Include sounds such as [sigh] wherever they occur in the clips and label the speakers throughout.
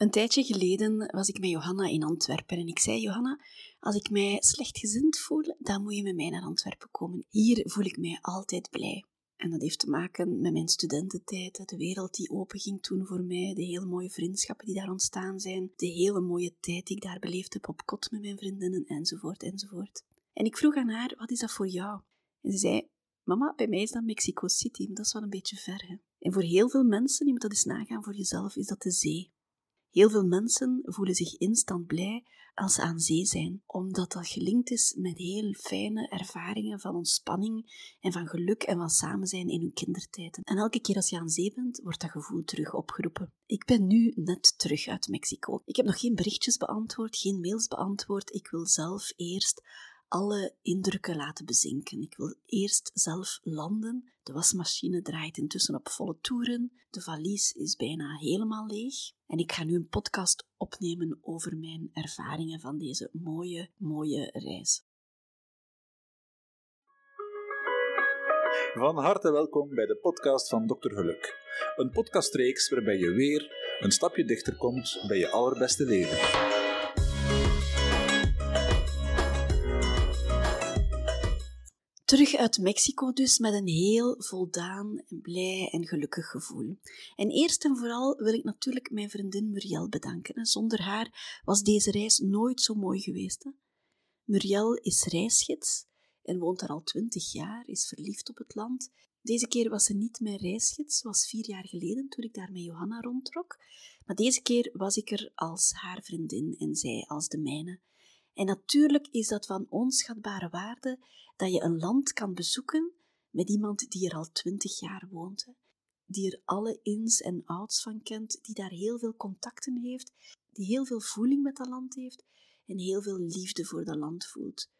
Speaker 1: Een tijdje geleden was ik met Johanna in Antwerpen en ik zei: Johanna, als ik mij slechtgezind voel, dan moet je met mij naar Antwerpen komen. Hier voel ik mij altijd blij. En dat heeft te maken met mijn studententijd, de wereld die openging toen voor mij, de hele mooie vriendschappen die daar ontstaan zijn, de hele mooie tijd die ik daar beleefd heb op kot met mijn vriendinnen, enzovoort, enzovoort. En ik vroeg aan haar, wat is dat voor jou? En ze zei, mama, bij mij is dat Mexico City, dat is wel een beetje ver. Hè? En voor heel veel mensen, je moet dat eens nagaan voor jezelf, is dat de zee. Heel veel mensen voelen zich instant blij als ze aan zee zijn, omdat dat gelinkt is met heel fijne ervaringen van ontspanning en van geluk en van samen zijn in hun kindertijd. En elke keer als je aan zee bent, wordt dat gevoel terug opgeroepen. Ik ben nu net terug uit Mexico. Ik heb nog geen berichtjes beantwoord, geen mails beantwoord. Ik wil zelf eerst alle indrukken laten bezinken. Ik wil eerst zelf landen. De wasmachine draait intussen op volle toeren. De valies is bijna helemaal leeg. En ik ga nu een podcast opnemen over mijn ervaringen van deze mooie, mooie reis.
Speaker 2: Van harte welkom bij de podcast van Dr. Geluk. Een podcastreeks waarbij je weer een stapje dichter komt bij je allerbeste leven.
Speaker 1: Terug uit Mexico dus met een heel voldaan, blij en gelukkig gevoel. En eerst en vooral wil ik natuurlijk mijn vriendin Muriel bedanken. Zonder haar was deze reis nooit zo mooi geweest. Muriel is reisgids en woont daar al twintig jaar, is verliefd op het land. Deze keer was ze niet mijn reisgids, was vier jaar geleden toen ik daar met Johanna rondtrok. Maar deze keer was ik er als haar vriendin en zij als de mijne. En natuurlijk is dat van onschatbare waarde dat je een land kan bezoeken met iemand die er al twintig jaar woont, die er alle ins en outs van kent, die daar heel veel contacten heeft, die heel veel voeling met dat land heeft en heel veel liefde voor dat land voelt.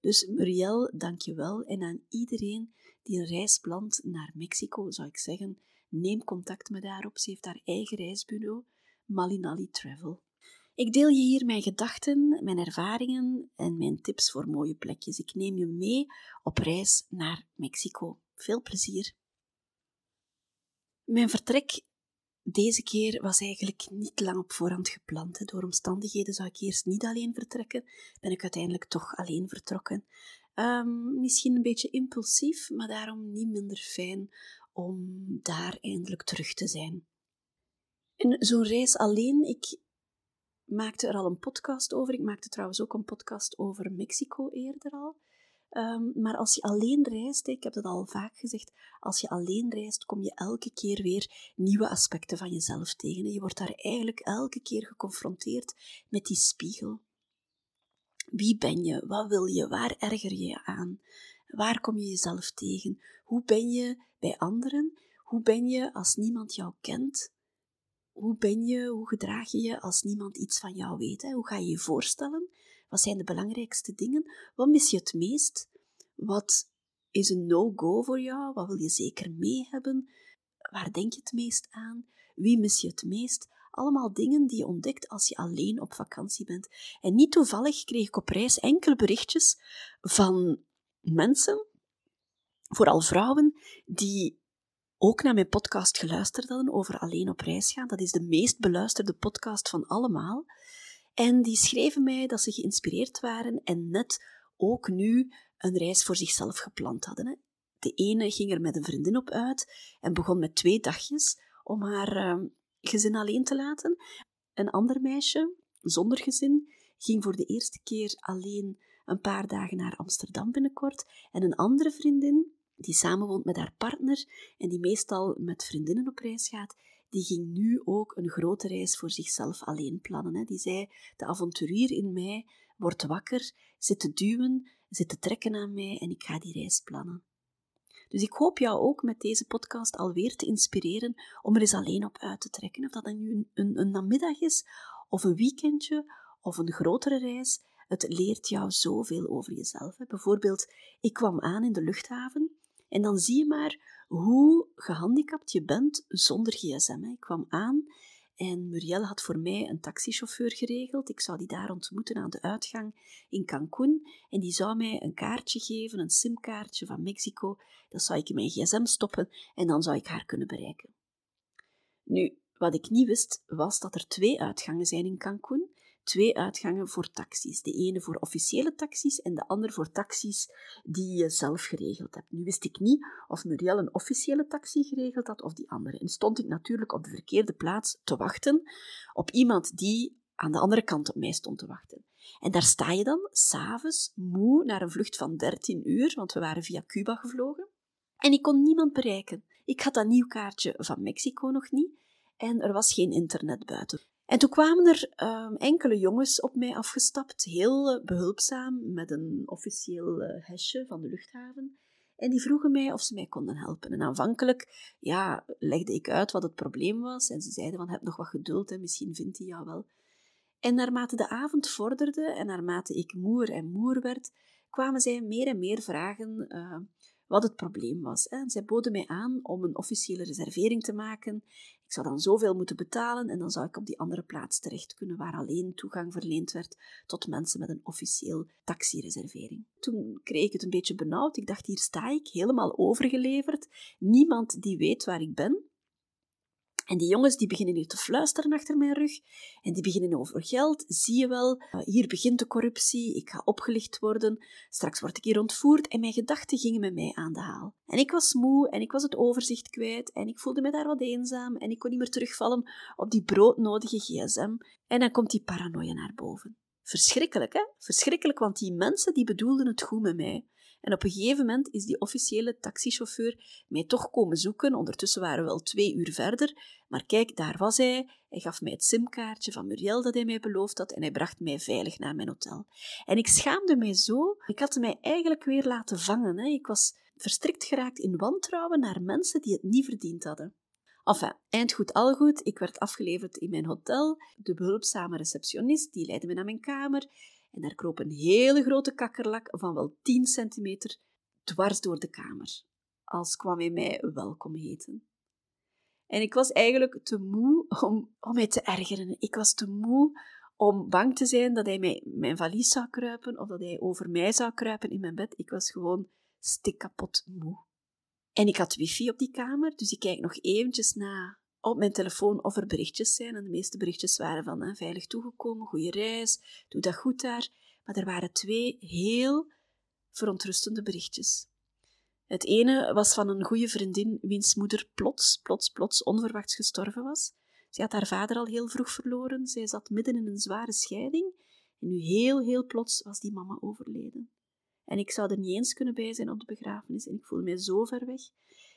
Speaker 1: Dus Muriel, dank je wel. En aan iedereen die een reis plant naar Mexico, zou ik zeggen, neem contact met haar op. Ze heeft haar eigen reisbureau, Malinali Travel. Ik deel je hier mijn gedachten, mijn ervaringen en mijn tips voor mooie plekjes. Ik neem je mee op reis naar Mexico. Veel plezier. Mijn vertrek deze keer was eigenlijk niet lang op voorhand gepland. Door omstandigheden zou ik eerst niet alleen vertrekken, ben ik uiteindelijk toch alleen vertrokken. Um, misschien een beetje impulsief, maar daarom niet minder fijn om daar eindelijk terug te zijn. En zo'n reis alleen, ik, maakte er al een podcast over. Ik maakte trouwens ook een podcast over Mexico eerder al. Ehm, maar als je alleen reist, ik heb dat al vaak gezegd, als je alleen reist, kom je elke keer weer nieuwe aspecten van jezelf tegen. Je wordt daar eigenlijk elke keer geconfronteerd met die spiegel. Wie ben je? Wat wil je? Waar erger je je aan? Waar kom je jezelf tegen? Hoe ben je bij anderen? Hoe ben je als niemand jou kent? Hoe ben je, hoe gedraag je je als niemand iets van jou weet? Hè? Hoe ga je je voorstellen? Wat zijn de belangrijkste dingen? Wat mis je het meest? Wat is een no-go voor jou? Wat wil je zeker mee hebben? Waar denk je het meest aan? Wie mis je het meest? Allemaal dingen die je ontdekt als je alleen op vakantie bent. En niet toevallig kreeg ik op reis enkele berichtjes van mensen, vooral vrouwen, die ook naar mijn podcast geluisterd hadden over alleen op reis gaan. Dat is de meest beluisterde podcast van allemaal. En die schreven mij dat ze geïnspireerd waren en net ook nu een reis voor zichzelf gepland hadden. De ene ging er met een vriendin op uit en begon met twee dagjes om haar ehm, gezin alleen te laten. Een ander meisje, zonder gezin, ging voor de eerste keer alleen een paar dagen naar Amsterdam binnenkort. En een andere vriendin, die samenwoont met haar partner en die meestal met vriendinnen op reis gaat, die ging nu ook een grote reis voor zichzelf alleen plannen. Die zei, de avonturier in mij wordt wakker, zit te duwen, zit te trekken aan mij en ik ga die reis plannen. Dus ik hoop jou ook met deze podcast alweer te inspireren om er eens alleen op uit te trekken. Of dat nu een, een, een namiddag is, of een weekendje, of een grotere reis. Het leert jou zoveel over jezelf. Bijvoorbeeld, ik kwam aan in de luchthaven en dan zie je maar hoe gehandicapt je bent zonder gsm. Ik kwam aan en Muriel had voor mij een taxichauffeur geregeld. Ik zou die daar ontmoeten aan de uitgang in Cancún. En die zou mij een kaartje geven, een simkaartje van Mexico. Dat zou ik in mijn gsm stoppen en dan zou ik haar kunnen bereiken. Nu, Wat ik niet wist, was dat er twee uitgangen zijn in Cancun. Twee uitgangen voor taxis. De ene voor officiële taxis en de andere voor taxis die je zelf geregeld hebt. Nu wist ik niet of Muriel een officiële taxi geregeld had of die andere. En stond ik natuurlijk op de verkeerde plaats te wachten op iemand die aan de andere kant op mij stond te wachten. En daar sta je dan, s'avonds, moe, naar een vlucht van 13 uur, want we waren via Cuba gevlogen. En ik kon niemand bereiken. Ik had dat nieuw kaartje van Mexico nog niet en er was geen internet buiten. En toen kwamen er ehm, enkele jongens op mij afgestapt, heel eh, behulpzaam, met een officieel uh, hesje van de luchthaven. En die vroegen mij of ze mij konden helpen. En aanvankelijk ja, legde ik uit wat het probleem was. En ze zeiden van, heb nog wat geduld en misschien vindt hij jou wel. En naarmate de avond vorderde en naarmate ik moer en moer werd, kwamen zij meer en meer vragen uh, wat het probleem was. En zij boden mij aan om een officiële reservering te maken. Ik zou dan zoveel moeten betalen en dan zou ik op die andere plaats terecht kunnen waar alleen toegang verleend werd tot mensen met een officieel taxireservering. Toen kreeg ik het een beetje benauwd. Ik dacht, hier sta ik, helemaal overgeleverd. Niemand die weet waar ik ben. En die jongens die beginnen hier te fluisteren achter mijn rug en die beginnen over geld. Zie je wel, eh, hier begint de corruptie, ik ga opgelicht worden, straks word ik hier ontvoerd en mijn gedachten gingen met mij aan de haal. En ik was moe en ik was het overzicht kwijt en ik voelde me daar wat eenzaam en ik kon niet meer terugvallen op die broodnodige gsm. En dan komt die paranoia naar boven. Verschrikkelijk, hè? Verschrikkelijk, want die mensen die bedoelden het goed met mij. En op een gegeven moment is die officiële taxichauffeur mij toch komen zoeken. Ondertussen waren we al twee uur verder. Maar kijk, daar was hij. Hij gaf mij het simkaartje van Muriel dat hij mij beloofd had en hij bracht mij veilig naar mijn hotel. En ik schaamde mij zo. Ik had mij eigenlijk weer laten vangen. Hè. Ik was verstrikt geraakt in wantrouwen naar mensen die het niet verdiend hadden. Enfin, eind goed al goed. Ik werd afgeleverd in mijn hotel. De behulpzame receptionist die leidde me naar mijn kamer en daar kroop een hele grote kakkerlak van wel 10 centimeter dwars door de kamer, als kwam hij mij welkom heten. En ik was eigenlijk te moe om, om mij te ergeren. Ik was te moe om bang te zijn dat hij mij, mijn valies zou kruipen of dat hij over mij zou kruipen in mijn bed. Ik was gewoon stikkapot moe. En ik had wifi op die kamer, dus ik kijk nog eventjes na op mijn telefoon of er berichtjes zijn. En de meeste berichtjes waren van hè, veilig toegekomen, goede reis, doe dat goed daar. Maar er waren twee heel verontrustende berichtjes. Het ene was van een goede vriendin wiens moeder plots, plots, plots onverwachts gestorven was. Ze had haar vader al heel vroeg verloren. Zij zat midden in een zware scheiding. En nu heel, heel plots was die mama overleden. En ik zou er niet eens kunnen bij zijn op de begrafenis. En ik voelde mij zo ver weg.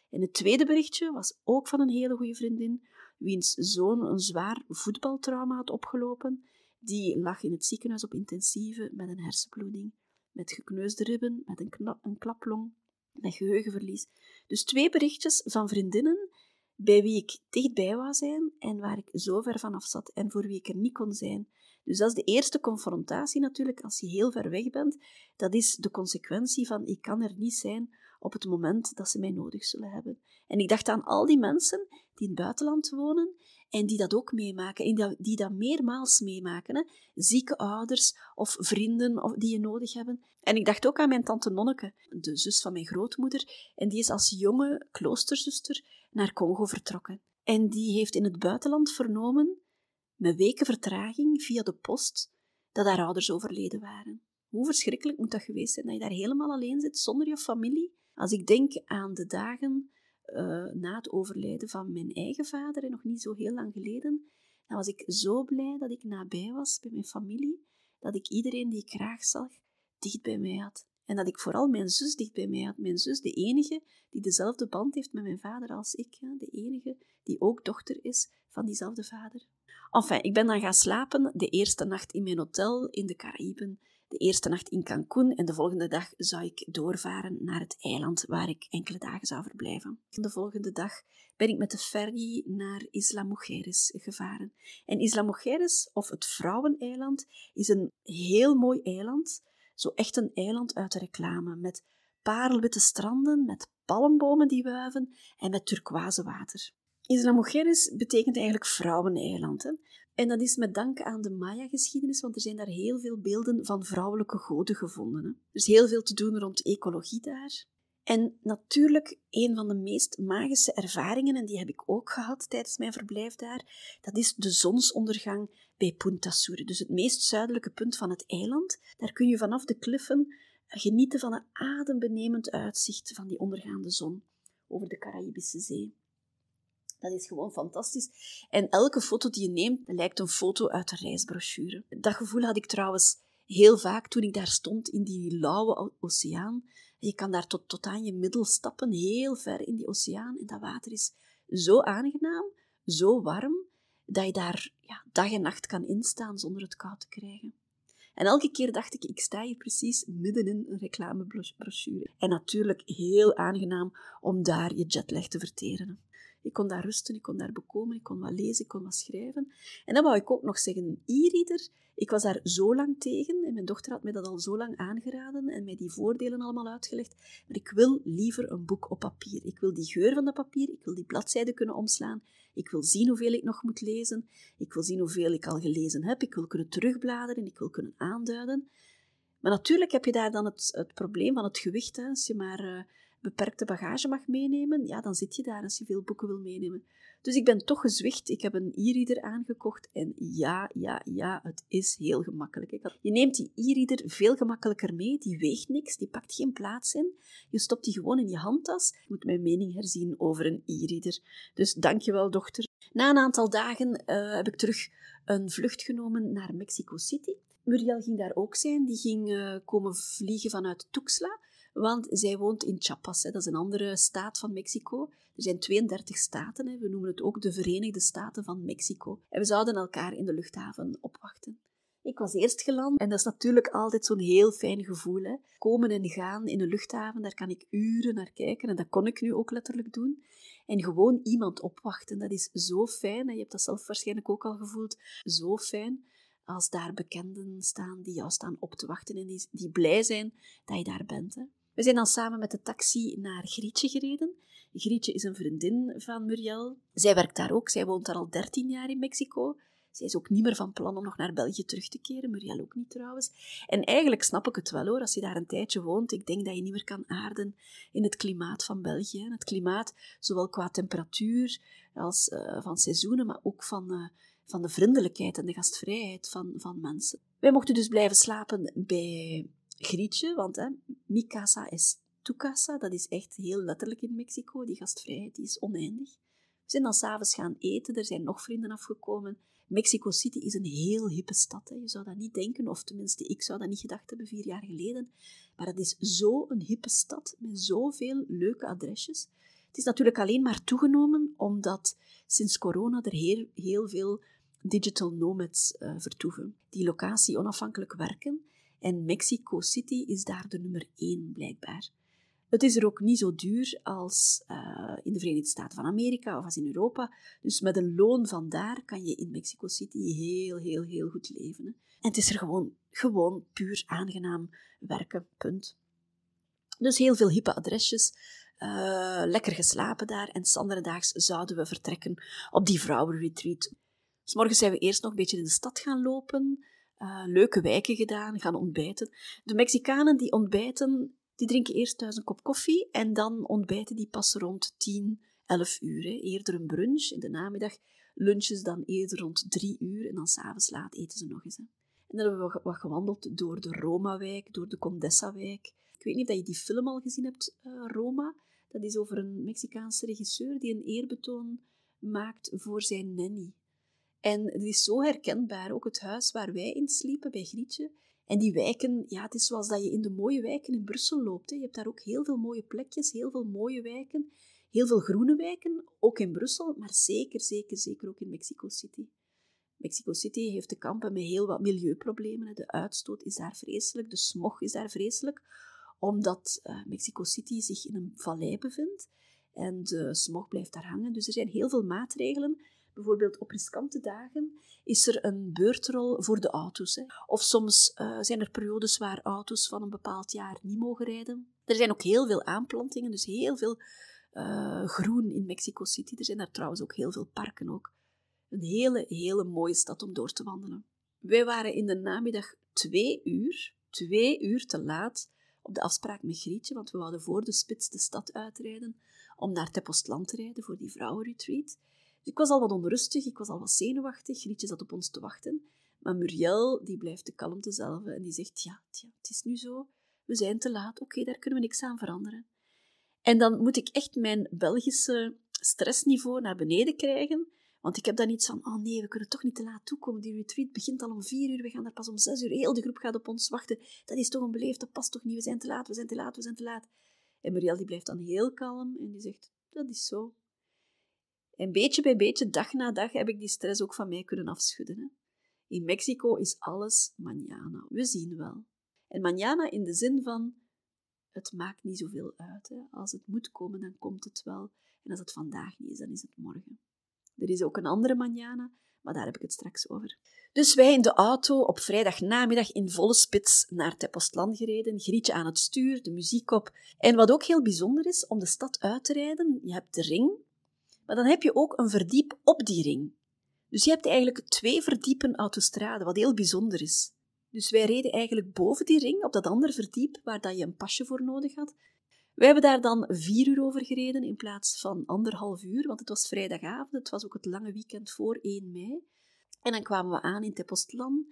Speaker 1: En het tweede berichtje was ook van een hele goede vriendin, wiens zoon een zwaar voetbaltrauma had opgelopen. Die lag in het ziekenhuis op intensieve met een hersenbloeding, met gekneusde ribben, met een, een klaplong, met geheugenverlies. Dus twee berichtjes van vriendinnen bij wie ik dichtbij wou zijn en waar ik zo ver vanaf zat en voor wie ik er niet kon zijn. Dus dat is de eerste confrontatie natuurlijk als je heel ver weg bent. Dat is de consequentie van ik kan er niet zijn op het moment dat ze mij nodig zullen hebben. En ik dacht aan al die mensen die in het buitenland wonen en die dat ook meemaken, en die dat meermaals meemaken. Hè? Zieke ouders of vrienden of, die je nodig hebben. En ik dacht ook aan mijn tante Nonneke, de zus van mijn grootmoeder, en die is als jonge kloosterzuster naar Congo vertrokken. En die heeft in het buitenland vernomen, met weken vertraging via de post, dat haar ouders overleden waren. Hoe verschrikkelijk moet dat geweest zijn dat je daar helemaal alleen zit, zonder je familie? Als ik denk aan de dagen uh, na het overlijden van mijn eigen vader, en nog niet zo heel lang geleden, dan was ik zo blij dat ik nabij was bij mijn familie, dat ik iedereen die ik graag zag, dicht bij mij had. En dat ik vooral mijn zus dicht bij mij had. Mijn zus, de enige die dezelfde band heeft met mijn vader als ik. De enige die ook dochter is van diezelfde vader. Enfin, ik ben dan gaan slapen de eerste nacht in mijn hotel in de Caraïben de eerste nacht in Cancun en de volgende dag zou ik doorvaren naar het eiland waar ik enkele dagen zou verblijven. De volgende dag ben ik met de ferry naar Isla Mujeres gevaren. En Isla Mujeres, of het Vrouweneiland, is een heel mooi eiland. Zo echt een eiland uit de reclame, met parelwitte stranden, met palmbomen die wuiven en met turquoise water. Isla Mujeres betekent eigenlijk vrouweneiland. En dat is met dank aan de Maya-geschiedenis, want er zijn daar heel veel beelden van vrouwelijke goden gevonden. Hè? Er is heel veel te doen rond ecologie daar. En natuurlijk, een van de meest magische ervaringen, en die heb ik ook gehad tijdens mijn verblijf daar, dat is de zonsondergang bij Punta Sur, dus het meest zuidelijke punt van het eiland. Daar kun je vanaf de kliffen genieten van een adembenemend uitzicht van die ondergaande zon over de Caribische Zee. Dat is gewoon fantastisch. En elke foto die je neemt, lijkt een foto uit de reisbrochure. Dat gevoel had ik trouwens heel vaak toen ik daar stond in die lauwe oceaan. Je kan daar tot, tot aan je middel stappen, heel ver in die oceaan. En dat water is zo aangenaam, zo warm, dat je daar ja, dag en nacht kan instaan zonder het koud te krijgen. En elke keer dacht ik, ik sta hier precies midden in een reclamebrochure. En natuurlijk heel aangenaam om daar je jetlag te verteren. Ik kon daar rusten, ik kon daar bekomen, ik kon wat lezen, ik kon wat schrijven. En dan wou ik ook nog zeggen, e-reader, ik was daar zo lang tegen en mijn dochter had mij dat al zo lang aangeraden en mij die voordelen allemaal uitgelegd. Maar ik wil liever een boek op papier. Ik wil die geur van dat papier, ik wil die bladzijden kunnen omslaan. Ik wil zien hoeveel ik nog moet lezen. Ik wil zien hoeveel ik al gelezen heb. Ik wil kunnen terugbladeren, ik wil kunnen aanduiden. Maar natuurlijk heb je daar dan het, het probleem van het gewicht. Hè. Als je maar uh, beperkte bagage mag meenemen, ja, dan zit je daar als je veel boeken wil meenemen. Dus ik ben toch gezwicht. Ik heb een e-reader aangekocht en ja, ja, ja, het is heel gemakkelijk. Je neemt die e-reader veel gemakkelijker mee. Die weegt niks, die pakt geen plaats in. Je stopt die gewoon in je handtas. Ik moet mijn mening herzien over een e-reader. Dus dankjewel, dochter. Na een aantal dagen uh, heb ik terug een vlucht genomen naar Mexico City. Muriel ging daar ook zijn. Die ging uh, komen vliegen vanuit Tuxtla want zij woont in Chiapas, hè, dat is een andere staat van Mexico. Er zijn 32 staten, hè, we noemen het ook de Verenigde Staten van Mexico. En we zouden elkaar in de luchthaven opwachten. Ik was eerst geland en dat is natuurlijk altijd zo'n heel fijn gevoel. Hè. Komen en gaan in een luchthaven, daar kan ik uren naar kijken en dat kon ik nu ook letterlijk doen. En gewoon iemand opwachten, dat is zo fijn. En je hebt dat zelf waarschijnlijk ook al gevoeld. Zo fijn als daar bekenden staan die jou staan op te wachten en die, die blij zijn dat je daar bent. Hè. We zijn dan samen met de taxi naar Grietje gereden. Grietje is een vriendin van Muriel. Zij werkt daar ook. Zij woont daar al 13 jaar in Mexico. Zij is ook niet meer van plan om nog naar België terug te keren. Muriel ook niet trouwens. En eigenlijk snap ik het wel hoor, als je daar een tijdje woont. Ik denk dat je niet meer kan aarden in het klimaat van België. Het klimaat, zowel qua temperatuur als uh, van seizoenen, maar ook van, uh, van de vriendelijkheid en de gastvrijheid van, van mensen. Wij mochten dus blijven slapen bij grietje, want hè, mi casa es dat is echt heel letterlijk in Mexico. Die gastvrijheid die is oneindig. We zijn dan s'avonds gaan eten, er zijn nog vrienden afgekomen. Mexico City is een heel hippe stad. Hè. Je zou dat niet denken, of tenminste, ik zou dat niet gedacht hebben vier jaar geleden. Maar het is zo'n hippe stad met zoveel leuke adresjes. Het is natuurlijk alleen maar toegenomen omdat sinds corona er heel, heel veel digital nomads uh, vertoeven, die locatie onafhankelijk werken en Mexico City is daar de nummer één, blijkbaar. Het is er ook niet zo duur als uh, in de Verenigde Staten van Amerika of als in Europa. Dus met een loon van daar kan je in Mexico City heel, heel, heel goed leven. Hè. En het is er gewoon, gewoon puur aangenaam werken, punt. Dus heel veel hippe adresjes, uh, lekker geslapen daar en daags zouden we vertrekken op die vrouwenretreat. S morgens zijn we eerst nog een beetje in de stad gaan lopen, uh, leuke wijken gedaan, gaan ontbijten. De Mexicanen die ontbijten, die drinken eerst thuis een kop koffie en dan ontbijten die pas rond 10, 11 uur. Hè. Eerder een brunch in de namiddag, lunches dan eerder rond 3 uur en dan s'avonds laat eten ze nog eens. Hè. En dan hebben we wat gewandeld door de Roma-wijk, door de Condessa-wijk. Ik weet niet of je die film al gezien hebt, uh, Roma. Dat is over een Mexicaanse regisseur die een eerbetoon maakt voor zijn nanny. En het is zo herkenbaar, ook het huis waar wij in sliepen, bij Grietje. En die wijken, ja, het is zoals dat je in de mooie wijken in Brussel loopt. Hè. Je hebt daar ook heel veel mooie plekjes, heel veel mooie wijken, heel veel groene wijken, ook in Brussel, maar zeker, zeker, zeker ook in Mexico City. Mexico City heeft te kampen met heel wat milieuproblemen. De uitstoot is daar vreselijk, de smog is daar vreselijk, omdat uh, Mexico City zich in een vallei bevindt en de smog blijft daar hangen. Dus er zijn heel veel maatregelen bijvoorbeeld op riskante dagen is er een beurtrol voor de auto's. Hè. Of soms uh, zijn er periodes waar auto's van een bepaald jaar niet mogen rijden. Er zijn ook heel veel aanplantingen, dus heel veel uh, groen in Mexico City. Er zijn daar trouwens ook heel veel parken ook. Een hele, hele mooie stad om door te wandelen. Wij waren in de namiddag twee uur, twee uur te laat op de afspraak met Grietje, want we wouden voor de spits de stad uitrijden om naar Tepostland te rijden voor die vrouwenretreat. Ik was al wat onrustig, ik was al wat zenuwachtig. Grietje zat op ons te wachten. Maar Muriel, die blijft de kalmte zelf en die zegt, ja, tja, het is nu zo, we zijn te laat, oké, daar kunnen we niks aan veranderen. En dan moet ik echt mijn Belgische stressniveau naar beneden krijgen, want ik heb dan iets van, oh nee, we kunnen toch niet te laat toekomen. Die retreat begint al om vier uur, we gaan daar pas om zes uur. Heel de groep gaat op ons wachten. Dat is toch een beleefd, dat past toch niet. We zijn te laat, we zijn te laat, we zijn te laat. En Muriel die blijft dan heel kalm en die zegt, dat is zo. En beetje bij beetje, dag na dag, heb ik die stress ook van mij kunnen afschudden. Hè. In Mexico is alles mañana. We zien wel. En mañana in de zin van, het maakt niet zoveel uit. Hè. Als het moet komen, dan komt het wel. En als het vandaag niet is, dan is het morgen. Er is ook een andere mañana, maar daar heb ik het straks over. Dus wij in de auto op vrijdagnamiddag in volle spits naar Tepostland gereden, Grietje aan het stuur, de muziek op. En wat ook heel bijzonder is, om de stad uit te rijden, je hebt de ring, maar dan heb je ook een verdiep op die ring. Dus je hebt eigenlijk twee verdiepen autostrade, wat heel bijzonder is. Dus wij reden eigenlijk boven die ring, op dat andere verdiep, waar dat je een pasje voor nodig had. We hebben daar dan vier uur over gereden in plaats van anderhalf uur, want het was vrijdagavond, het was ook het lange weekend voor 1 mei. En dan kwamen we aan in Tepostlan,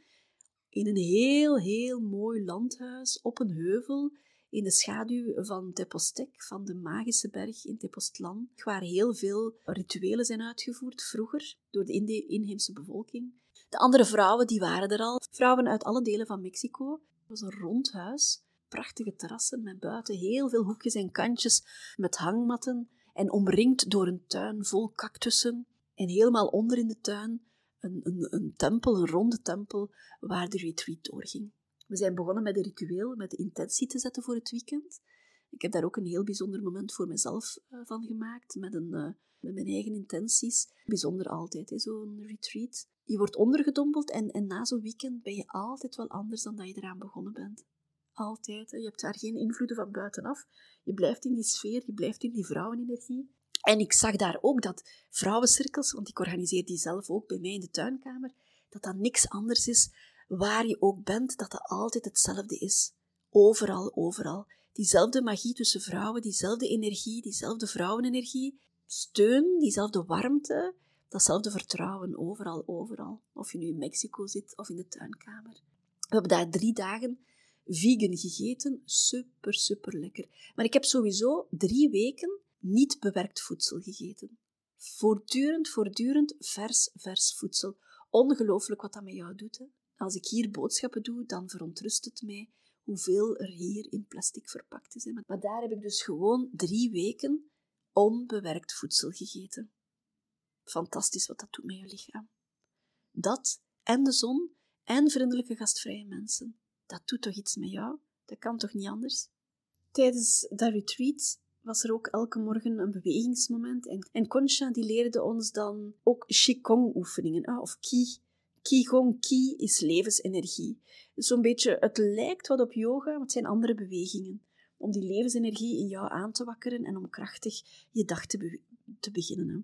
Speaker 1: in een heel, heel mooi landhuis op een heuvel in de schaduw van Tepostek, van de magische berg in Tepostlan, waar heel veel rituelen zijn uitgevoerd vroeger door de inheemse bevolking. De andere vrouwen die waren er al, vrouwen uit alle delen van Mexico. Het was een rond huis, prachtige terrassen met buiten heel veel hoekjes en kantjes met hangmatten en omringd door een tuin vol cactussen. En helemaal onder in de tuin een, een, een tempel, een ronde tempel, waar de retreat doorging. We zijn begonnen met een ritueel, met de intentie te zetten voor het weekend. Ik heb daar ook een heel bijzonder moment voor mezelf uh, van gemaakt, met, een, uh, met mijn eigen intenties. Bijzonder altijd, zo'n retreat. Je wordt ondergedompeld en, en na zo'n weekend ben je altijd wel anders dan dat je eraan begonnen bent. Altijd. Je hebt daar geen invloeden van buitenaf. Je blijft in die sfeer, je blijft in die vrouwenenergie. En ik zag daar ook dat vrouwencirkels, want ik organiseer die zelf ook bij mij in de tuinkamer, dat dat niks anders is waar je ook bent, dat dat altijd hetzelfde is. Overal, overal. Diezelfde magie tussen vrouwen, diezelfde energie, diezelfde vrouwenenergie, steun, diezelfde warmte, datzelfde vertrouwen, overal, overal. Of je nu in Mexico zit of in de tuinkamer. We hebben daar drie dagen vegan gegeten. Super, super lekker. Maar ik heb sowieso drie weken niet bewerkt voedsel gegeten. Voortdurend, voortdurend vers, vers voedsel. Ongelooflijk wat dat met jou doet. Hè? Als ik hier boodschappen doe, dan verontrust het mij hoeveel er hier in plastic verpakt is. Maar daar heb ik dus gewoon drie weken onbewerkt voedsel gegeten. Fantastisch wat dat doet met je lichaam. Dat en de zon en vriendelijke gastvrije mensen. Dat doet toch iets met jou? Dat kan toch niet anders? Tijdens dat retreat was er ook elke morgen een bewegingsmoment. En, Concha die leerde ons dan ook Qigong-oefeningen, of Qi Qigong, Qi is levensenergie. Zo'n beetje, het lijkt wat op yoga, maar het zijn andere bewegingen. Om die levensenergie in jou aan te wakkeren en om krachtig je dag te, te beginnen. Hè.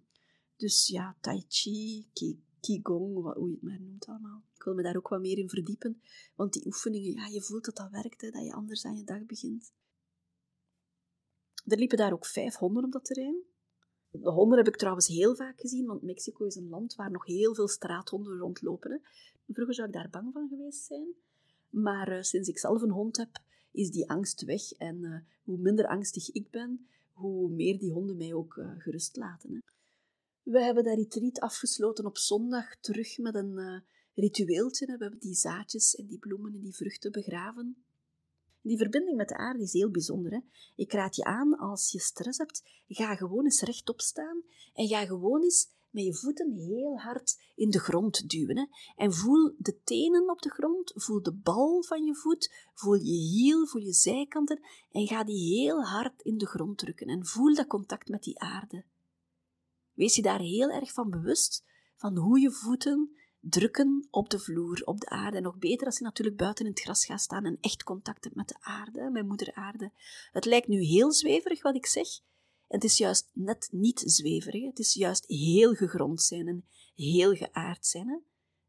Speaker 1: Dus ja, Tai Chi, Qi, Qigong, hoe je het maar noemt allemaal. Ik wil me daar ook wat meer in verdiepen, want die oefeningen, ja, je voelt dat dat werkt, hè, dat je anders aan je dag begint. Er liepen daar ook vijf honden op dat terrein. De honden heb ik trouwens heel vaak gezien, want Mexico is een land waar nog heel veel straathonden rondlopen. Hè. Vroeger zou ik daar bang van geweest zijn, maar uh, sinds ik zelf een hond heb, is die angst weg. En uh, hoe minder angstig ik ben, hoe meer die honden mij ook uh, gerust laten. Hè. We hebben dat retreat afgesloten op zondag terug met een ritueeltje. We hebben die zaadjes en die bloemen en die vruchten begraven. Die verbinding met de aarde is heel bijzonder. Hè? Ik raad je aan, als je stress hebt, ga gewoon eens rechtop staan en ga gewoon eens met je voeten heel hard in de grond duwen. Hè? En voel de tenen op de grond, voel de bal van je voet, voel je hiel, voel je zijkanten en ga die heel hard in de grond drukken en voel dat contact met die aarde. Wees je daar heel erg van bewust van hoe je voeten drukken op de vloer, op de aarde. En nog beter als je natuurlijk buiten in het gras gaat staan en echt contact hebt met de aarde, met moeder aarde. Het lijkt nu heel zweverig wat ik zeg. En het is juist net niet zweverig. Het is juist heel gegrond zijn en heel geaard zijn. Hè?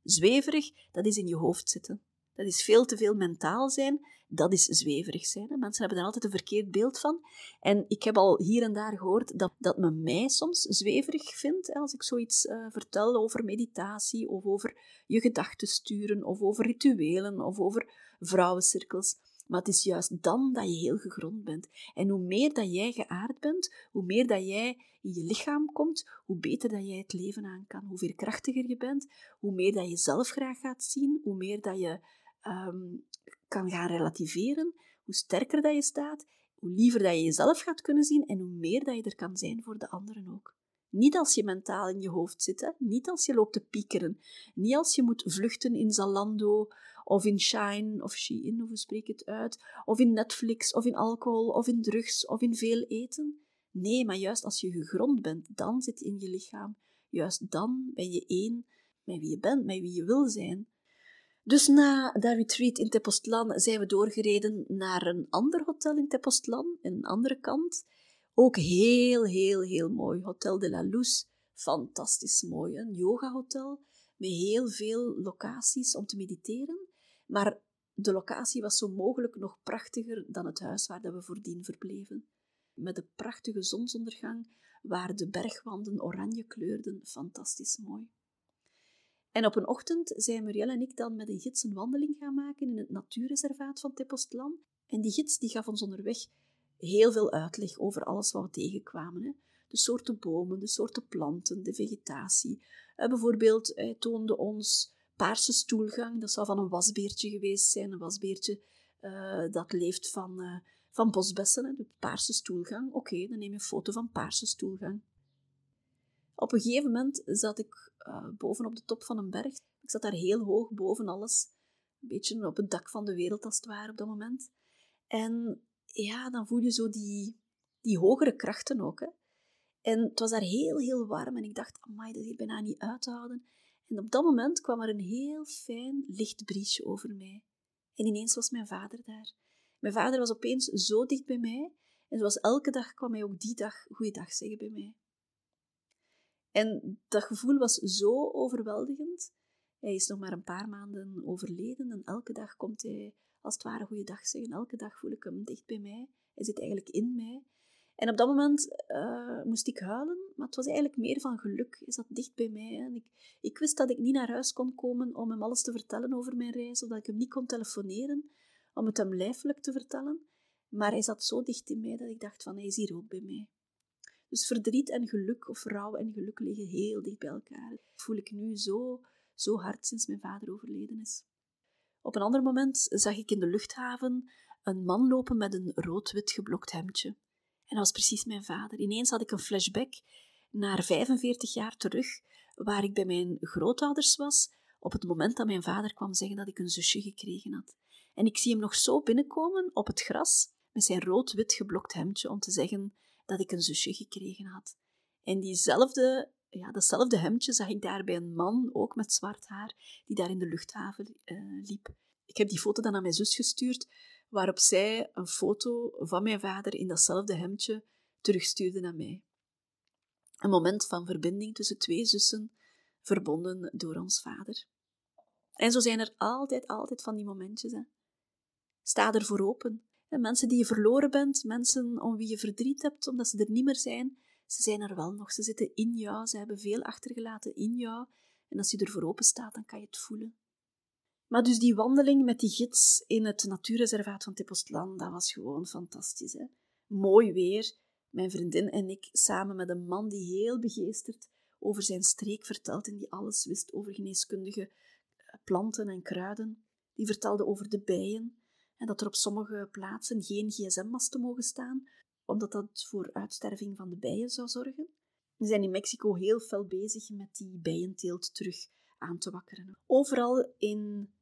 Speaker 1: Zweverig, dat is in je hoofd zitten. Dat is veel te veel mentaal zijn. Dat is zweverig zijn. Mensen hebben daar altijd een verkeerd beeld van. En ik heb al hier en daar gehoord dat, dat men mij soms zweverig vindt als ik zoiets uh, vertel over meditatie of over je gedachten sturen of over rituelen of over vrouwencirkels. Maar het is juist dan dat je heel gegrond bent. En hoe meer dat jij geaard bent, hoe meer dat jij in je lichaam komt, hoe beter dat jij het leven aan kan. Hoe veerkrachtiger je bent, hoe meer dat je zelf graag gaat zien, hoe meer dat je um, kan gaan relativeren, hoe sterker dat je staat, hoe liever dat je jezelf gaat kunnen zien en hoe meer dat je er kan zijn voor de anderen ook. Niet als je mentaal in je hoofd zit, niet als je loopt te piekeren, niet als je moet vluchten in Zalando of in Shine of Shein, of hoe spreek het uit, of in Netflix of in alcohol of in drugs of in veel eten. Nee, maar juist als je gegrond bent, dan zit je in je lichaam. Juist dan ben je één met wie je bent, met wie je wil zijn. Dus na dat retreat in Tepostlan zijn we doorgereden naar een ander hotel in Tepostlan, een andere kant. Ook heel, heel, heel mooi. Hotel de la Luz. Fantastisch mooi. Een yogahotel met heel veel locaties om te mediteren. Maar de locatie was zo mogelijk nog prachtiger dan het huis waar we voordien verbleven. Met de prachtige zonsondergang waar de bergwanden oranje kleurden. Fantastisch mooi. En op een ochtend zijn Muriel en ik dan met een gids een wandeling gaan maken in het natuurreservaat van Tepostlan. En die gids die gaf ons onderweg heel veel uitleg over alles wat we tegenkwamen. Hè. De soorten bomen, de soorten planten, de vegetatie. Uh, bijvoorbeeld, hij toonde ons paarse stoelgang. Dat zou van een wasbeertje geweest zijn. Een wasbeertje uh, dat leeft van, uh, van bosbessen. Hè. De paarse stoelgang. Oké, dan neem je een foto van paarse stoelgang. Op een gegeven moment zat ik uh, boven op de top van een berg. Ik zat daar heel hoog boven alles. Een beetje op het dak van de wereld als het ware op dat moment. En ja, dan voel je zo die, die hogere krachten ook. Hè. En het was daar heel, heel warm. En ik dacht, amai, dat is hier bijna niet uit te houden. En op dat moment kwam er een heel fijn licht briesje over mij. En ineens was mijn vader daar. Mijn vader was opeens zo dicht bij mij. En zoals elke dag kwam hij ook die dag goeiedag zeggen bij mij. En dat gevoel was zo overweldigend. Hij is nog maar een paar maanden overleden en elke dag komt hij als het ware goeiedag zeggen. Elke dag voel ik hem dicht bij mij. Hij zit eigenlijk in mij. En op dat moment uh, moest ik huilen, maar het was eigenlijk meer van geluk. Hij zat dicht bij mij. En ik, ik wist dat ik niet naar huis kon komen om hem alles te vertellen over mijn reis, of dat ik hem niet kon telefoneren om het hem lijfelijk te vertellen. Maar hij zat zo dicht in mij dat ik dacht van, hij is hier ook bij mij. Dus verdriet en geluk, of rouw en geluk, liggen heel dicht bij elkaar. Dat voel ik nu zo, zo hard sinds mijn vader overleden is. Op een ander moment zag ik in de luchthaven een man lopen met een rood-wit geblokt hemdje. En dat was precies mijn vader. Ineens had ik een flashback naar 45 jaar terug, waar ik bij mijn grootouders was, op het moment dat mijn vader kwam zeggen dat ik een zusje gekregen had. En ik zie hem nog zo binnenkomen op het gras, met zijn rood-wit geblokt hemdje, om te zeggen dat ik een zusje gekregen had. En diezelfde, ja, datzelfde hemdje zag ik daar bij een man, ook met zwart haar, die daar in de luchthaven uh, liep. Ik heb die foto dan aan mijn zus gestuurd, waarop zij een foto van mijn vader in datzelfde hemdje terugstuurde naar mij. Een moment van verbinding tussen twee zussen, verbonden door ons vader. En zo zijn er altijd, altijd van die momentjes. Hè. Sta ervoor open. Mensen die je verloren bent, mensen om wie je verdriet hebt omdat ze er niet meer zijn, ze zijn er wel nog. Ze zitten in jou, ze hebben veel achtergelaten in jou. En als je ervoor open staat, dan kan je het voelen. Maar dus die wandeling met die gids in het natuurreservaat van Tepostlan, dat was gewoon fantastisch. Hè? Mooi weer. Mijn vriendin en ik samen met een man die heel begeesterd over zijn streek vertelt en die alles wist over geneeskundige planten en kruiden. Die vertelde over de bijen, en dat er op sommige plaatsen geen gsm-masten mogen staan, omdat dat voor uitsterving van de bijen zou zorgen. We zijn in Mexico heel fel bezig met die bijenteelt terug aan te wakkeren. Overal in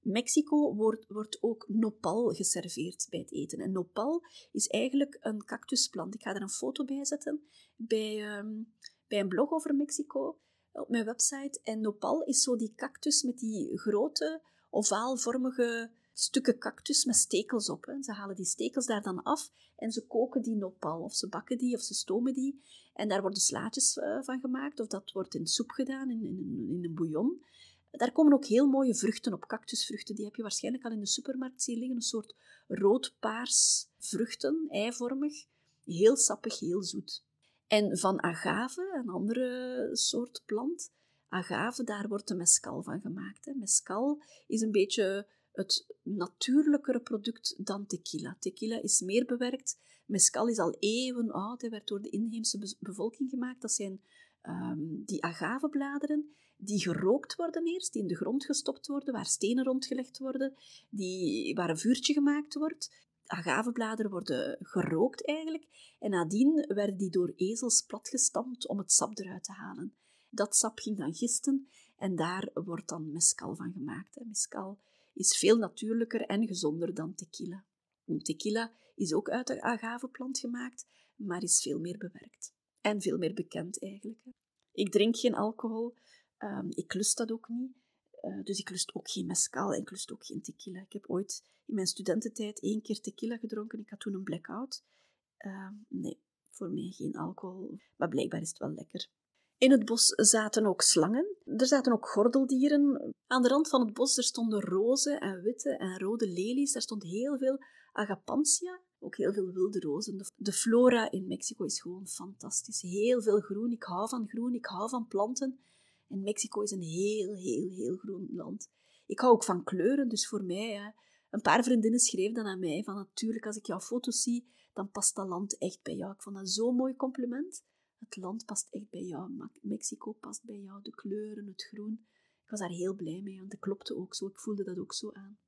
Speaker 1: Mexico wordt, wordt ook nopal geserveerd bij het eten. En nopal is eigenlijk een cactusplant. Ik ga er een foto bij zetten bij, um, bij een blog over Mexico op mijn website. En nopal is zo die cactus met die grote ovaalvormige stukken cactus met stekels op. Ze halen die stekels daar dan af en ze koken die nopal, of ze bakken die, of ze stomen die. En daar worden slaatjes uh, van gemaakt, of dat wordt in soep gedaan, in, in, in een bouillon. Daar komen ook heel mooie vruchten op, cactusvruchten. Die heb je waarschijnlijk al in de supermarkt zien liggen. Een soort roodpaars vruchten, eivormig. Heel sappig, heel zoet. En van agave, een andere soort plant, agave, daar wordt de mescal van gemaakt. Hè. Mescal is een beetje het natuurlijkere product dan tequila. Tequila is meer bewerkt. Mescal is al eeuwen oud. Hij werd door de inheemse bevolking gemaakt. Dat zijn um, die agavebladeren die gerookt worden eerst, die in de grond gestopt worden, waar stenen rondgelegd worden, die, waar een vuurtje gemaakt wordt. Agavebladeren worden gerookt eigenlijk. En nadien werden die door ezels platgestampt om het sap eruit te halen. Dat sap ging dan gisten en daar wordt dan mescal van gemaakt. Mescal is veel natuurlijker en gezonder dan tequila. Tequila is ook uit de agaveplant gemaakt, maar is veel meer bewerkt. En veel meer bekend eigenlijk. Ik drink geen alcohol, um, ik lust dat ook niet. Uh, dus ik lust ook geen mescal en ik lust ook geen tequila. Ik heb ooit in mijn studententijd één keer tequila gedronken. Ik had toen een blackout. Uh, nee, voor mij geen alcohol. Maar blijkbaar is het wel lekker. In het bos zaten ook slangen. Er zaten ook gordeldieren. Aan de rand van het bos er stonden roze en witte en rode lelies. Er stond heel veel agapantia, ook heel veel wilde rozen. De flora in Mexico is gewoon fantastisch. Heel veel groen. Ik hou van groen, ik hou van planten. En Mexico is een heel, heel, heel groen land. Ik hou ook van kleuren, dus voor mij... een paar vriendinnen schreven dan aan mij van natuurlijk, als ik jouw foto's zie, dan past dat land echt bij jou. Ik vond dat zo'n mooi compliment. Het land past echt bij jou. Mexico past bij jou. De kleuren, het groen. Ik was daar heel blij mee, want dat klopte ook zo. Ik voelde dat ook zo aan.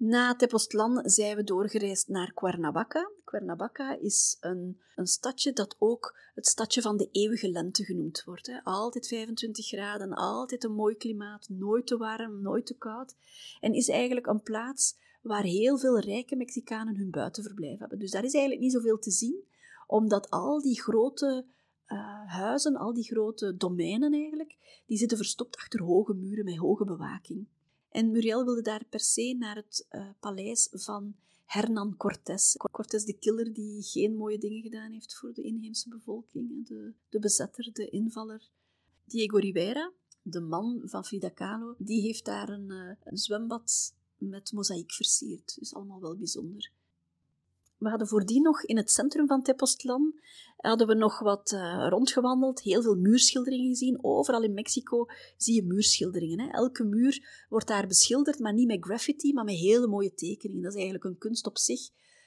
Speaker 1: Na Tepoztlan zijn we doorgereisd naar Cuernavaca. Cuernavaca is een, een stadje dat ook het stadje van de eeuwige lente genoemd wordt. Hè. Altijd 25 graden, altijd een mooi klimaat, nooit te warm, nooit te koud. En is eigenlijk een plaats waar heel veel rijke Mexicanen hun buitenverblijf hebben. Dus daar is eigenlijk niet zoveel te zien, omdat al die grote uh, huizen, al die grote domeinen eigenlijk, die zitten verstopt achter hoge muren met hoge bewaking. En Muriel wilde daar per se naar het uh, paleis van Hernan Cortés. Cortés de killer die geen mooie dingen gedaan heeft voor de inheemse bevolking, de, de bezetter, de invaller. Diego Rivera, de man van Frida Kahlo, die heeft daar een, uh, een zwembad met mozaïek versierd. Dus allemaal wel bijzonder. We hadden voordien nog in het centrum van Tepoztlan hadden we nog wat uh, rondgewandeld, heel veel muurschilderingen gezien. Overal in Mexico zie je muurschilderingen. Hè. Elke muur wordt daar beschilderd, maar niet met graffiti, maar met hele mooie tekeningen. Dat is eigenlijk een kunst op zich.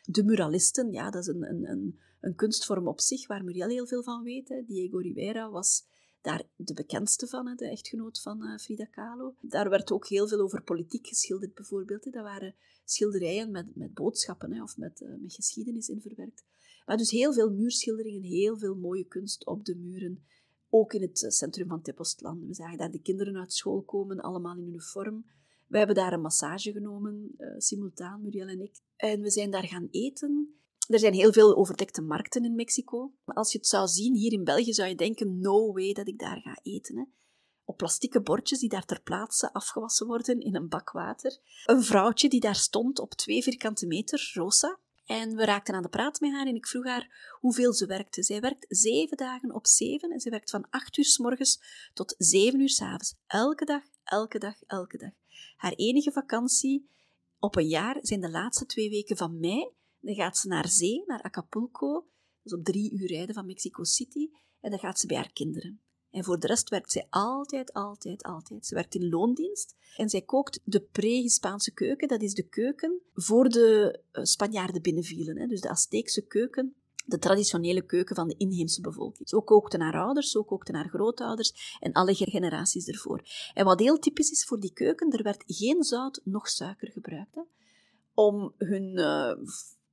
Speaker 1: De muralisten, ja, dat is een, een, een, een kunstvorm op zich waar Muriel heel veel van weet. Diego Rivera was daar de bekendste van, de echtgenoot van uh, Frida Kahlo. Daar werd ook heel veel over politiek geschilderd, bijvoorbeeld. Dat waren schilderijen met, met boodschappen of met, uh, met geschiedenis in verwerkt. Maar dus heel veel muurschilderingen, heel veel mooie kunst op de muren. Ook in het eh, centrum van Tepostlan. We zagen daar de kinderen uit school komen, allemaal in uniform. We hebben daar een massage genomen, simultaan, Muriel en ik. En we zijn daar gaan eten. Er zijn heel veel overdekte markten in Mexico. Maar als je het zou zien hier in België, zou je denken: no way dat ik daar ga eten. Hè. Op plastieke bordjes die daar ter plaatse afgewassen worden in een bak water. Een vrouwtje die daar stond op twee vierkante meter, Rosa. En we raakten aan de praat met haar en ik vroeg haar hoeveel ze werkte. Zij werkt zeven dagen op zeven en ze werkt van acht uur s morgens tot zeven uur s avonds. Elke dag, elke dag, elke dag. Haar enige vakantie op een jaar zijn de laatste twee weken van mei dan gaat ze naar zee, naar Acapulco. Is op drie uur rijden van Mexico City. En dan gaat ze bij haar kinderen. En voor de rest werkt zij altijd, altijd, altijd. Ze werkt in loondienst en zij kookt de pre-Hispaanse keuken. Dat is de keuken voor de uh, Spanjaarden binnenvielen. Hè. Dus de Azteekse keuken, de traditionele keuken van de inheemse bevolking. Zo kookten haar ouders, zo kookten haar grootouders en alle generaties ervoor. En wat heel typisch is voor die keuken, er werd geen zout noch suiker gebruikt. Hè. Om hun uh,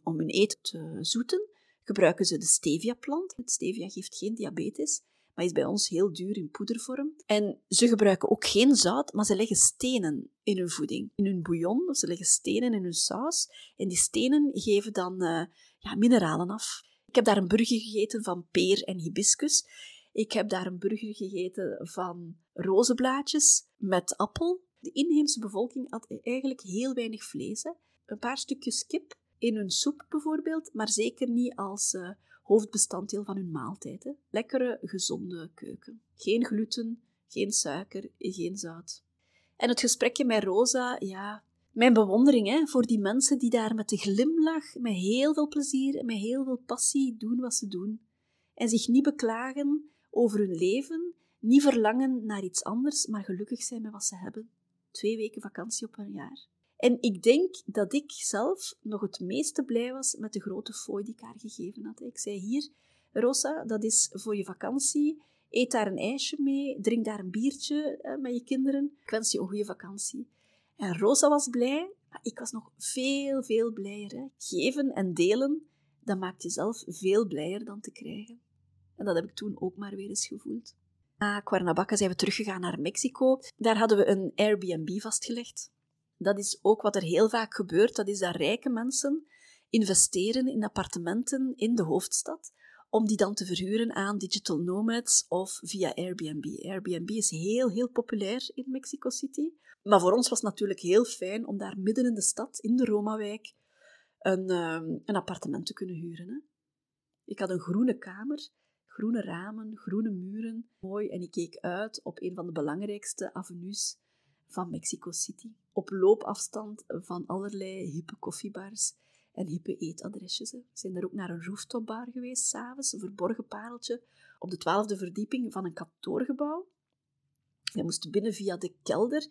Speaker 1: om hun eten te zoeten, gebruiken ze de stevia-plant. Het stevia geeft geen diabetes, maar is bij ons heel duur in poedervorm. En ze gebruiken ook geen zout, maar ze leggen stenen in hun voeding. In hun bouillon, ze leggen stenen in hun saus. En die stenen geven dan uh, ja, mineralen af. Ik heb daar een burger gegeten van peer en hibiscus. Ik heb daar een burger gegeten van rozenblaadjes met appel. De inheemse bevolking had eigenlijk heel weinig vlees. Een paar stukjes kip in hun soep bijvoorbeeld, maar zeker niet als uh, hoofdbestanddeel van hun maaltijd. Hè. Lekkere, gezonde keuken. Geen gluten, Geen suiker, geen zout. En het gesprekje met Rosa, ja, mijn bewondering hè, voor die mensen die daar met de glimlach, met heel veel plezier en met heel veel passie doen wat ze doen. En zich niet beklagen over hun leven, niet verlangen naar iets anders, maar gelukkig zijn met wat ze hebben. Twee weken vakantie op een jaar. En ik denk dat ik zelf nog het meeste blij was met de grote fooi die ik haar gegeven had. Ik zei hier, Rosa, dat is voor je vakantie. Eet daar een ijsje mee, drink daar een biertje met je kinderen. Ik wens je een goede vakantie. En Rosa was blij, maar ik was nog veel, veel blijer. Hè. Geven en delen, dat maakt jezelf veel blijer dan te krijgen. En dat heb ik toen ook maar weer eens gevoeld. Na Cuernavaca zijn we teruggegaan naar Mexico. Daar hadden we een Airbnb vastgelegd. Dat is ook wat er heel vaak gebeurt. Dat is dat rijke mensen investeren in appartementen in de hoofdstad, om die dan te verhuren aan digital nomads of via Airbnb. Airbnb is heel, heel populair in Mexico City. Maar voor ons was het natuurlijk heel fijn om daar midden in de stad, in de Romawijk, een, um, een appartement te kunnen huren. Hè. Ik had een groene kamer, groene ramen, groene muren, mooi, en ik keek uit op een van de belangrijkste avenues van Mexico City. Op loopafstand van allerlei hippe koffiebars en hippe eetadresjes. We zijn daar ook naar een rooftopbar geweest, s'avonds, een verborgen pareltje, op de twaalfde verdieping van een kantoorgebouw. We moesten binnen via de kelder,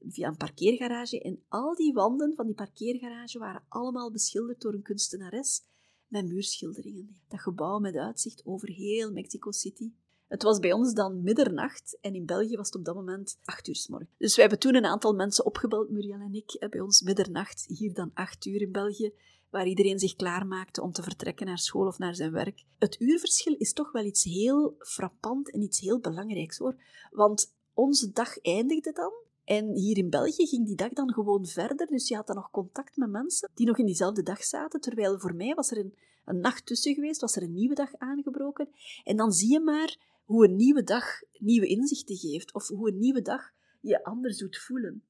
Speaker 1: via een parkeergarage, en al die wanden van die parkeergarage waren allemaal beschilderd door een kunstenares met muurschilderingen. Dat gebouw met uitzicht over heel Mexico City. Het was bij ons dan middernacht en in België was het op dat moment acht uur s morgen. Dus wij hebben toen een aantal mensen opgebeld, Muriel en ik, bij ons middernacht, hier dan acht uur in België, waar iedereen zich klaarmaakte om te vertrekken naar school of naar zijn werk. Het uurverschil is toch wel iets heel frappant en iets heel belangrijks hoor. Want onze dag eindigde dan en hier in België ging die dag dan gewoon verder, dus je had dan nog contact met mensen die nog in diezelfde dag zaten, terwijl voor mij was er een, een nacht tussen geweest, was er een nieuwe dag aangebroken. En dan zie je maar hoe een nieuwe dag nieuwe inzichten geeft, of hoe een nieuwe dag je anders doet voelen.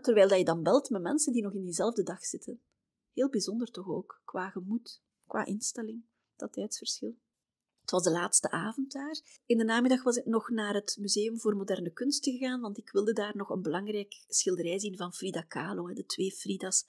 Speaker 1: terwijl dat je dan belt met mensen die nog in diezelfde dag zitten. Heel bijzonder toch ook, qua gemoed, qua instelling, dat tijdsverschil. Het was de laatste avond daar. In de namiddag was ik nog naar het Museum voor Moderne Kunsten gegaan, want ik wilde daar nog een belangrijk schilderij zien van Frida Kahlo, de twee Frida's.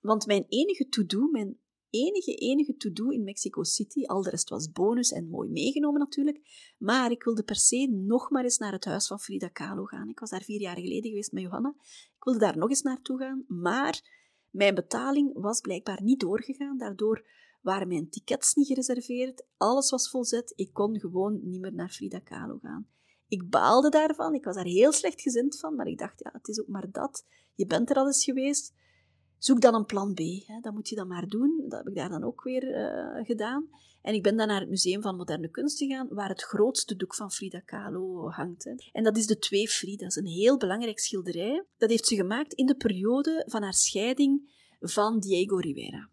Speaker 1: Want mijn enige to-do, mijn enige, enige to-do in Mexico City. Al de rest was bonus en mooi meegenomen natuurlijk. Maar ik wilde per se nog maar eens naar het huis van Frida Kahlo gaan. Ik was daar vier jaar geleden geweest met Johanna. Ik wilde daar nog eens naartoe gaan. Maar mijn betaling was blijkbaar niet doorgegaan. Daardoor waren mijn tickets niet gereserveerd. Alles was volzet. Ik kon gewoon niet meer naar Frida Kahlo gaan. Ik baalde daarvan. Ik was daar heel slecht gezind van. Maar ik dacht, ja, het is ook maar dat. Je bent er al eens geweest zoek dan een plan B. Hè. Dat moet je dan maar doen. Dat heb ik daar dan ook weer uh, gedaan. En ik ben dan naar het Museum van Moderne Kunst gegaan, waar het grootste doek van Frida Kahlo hangt. Hè. En dat is de Twee Frida's, een heel belangrijk schilderij. Dat heeft ze gemaakt in de periode van haar scheiding van Diego Rivera.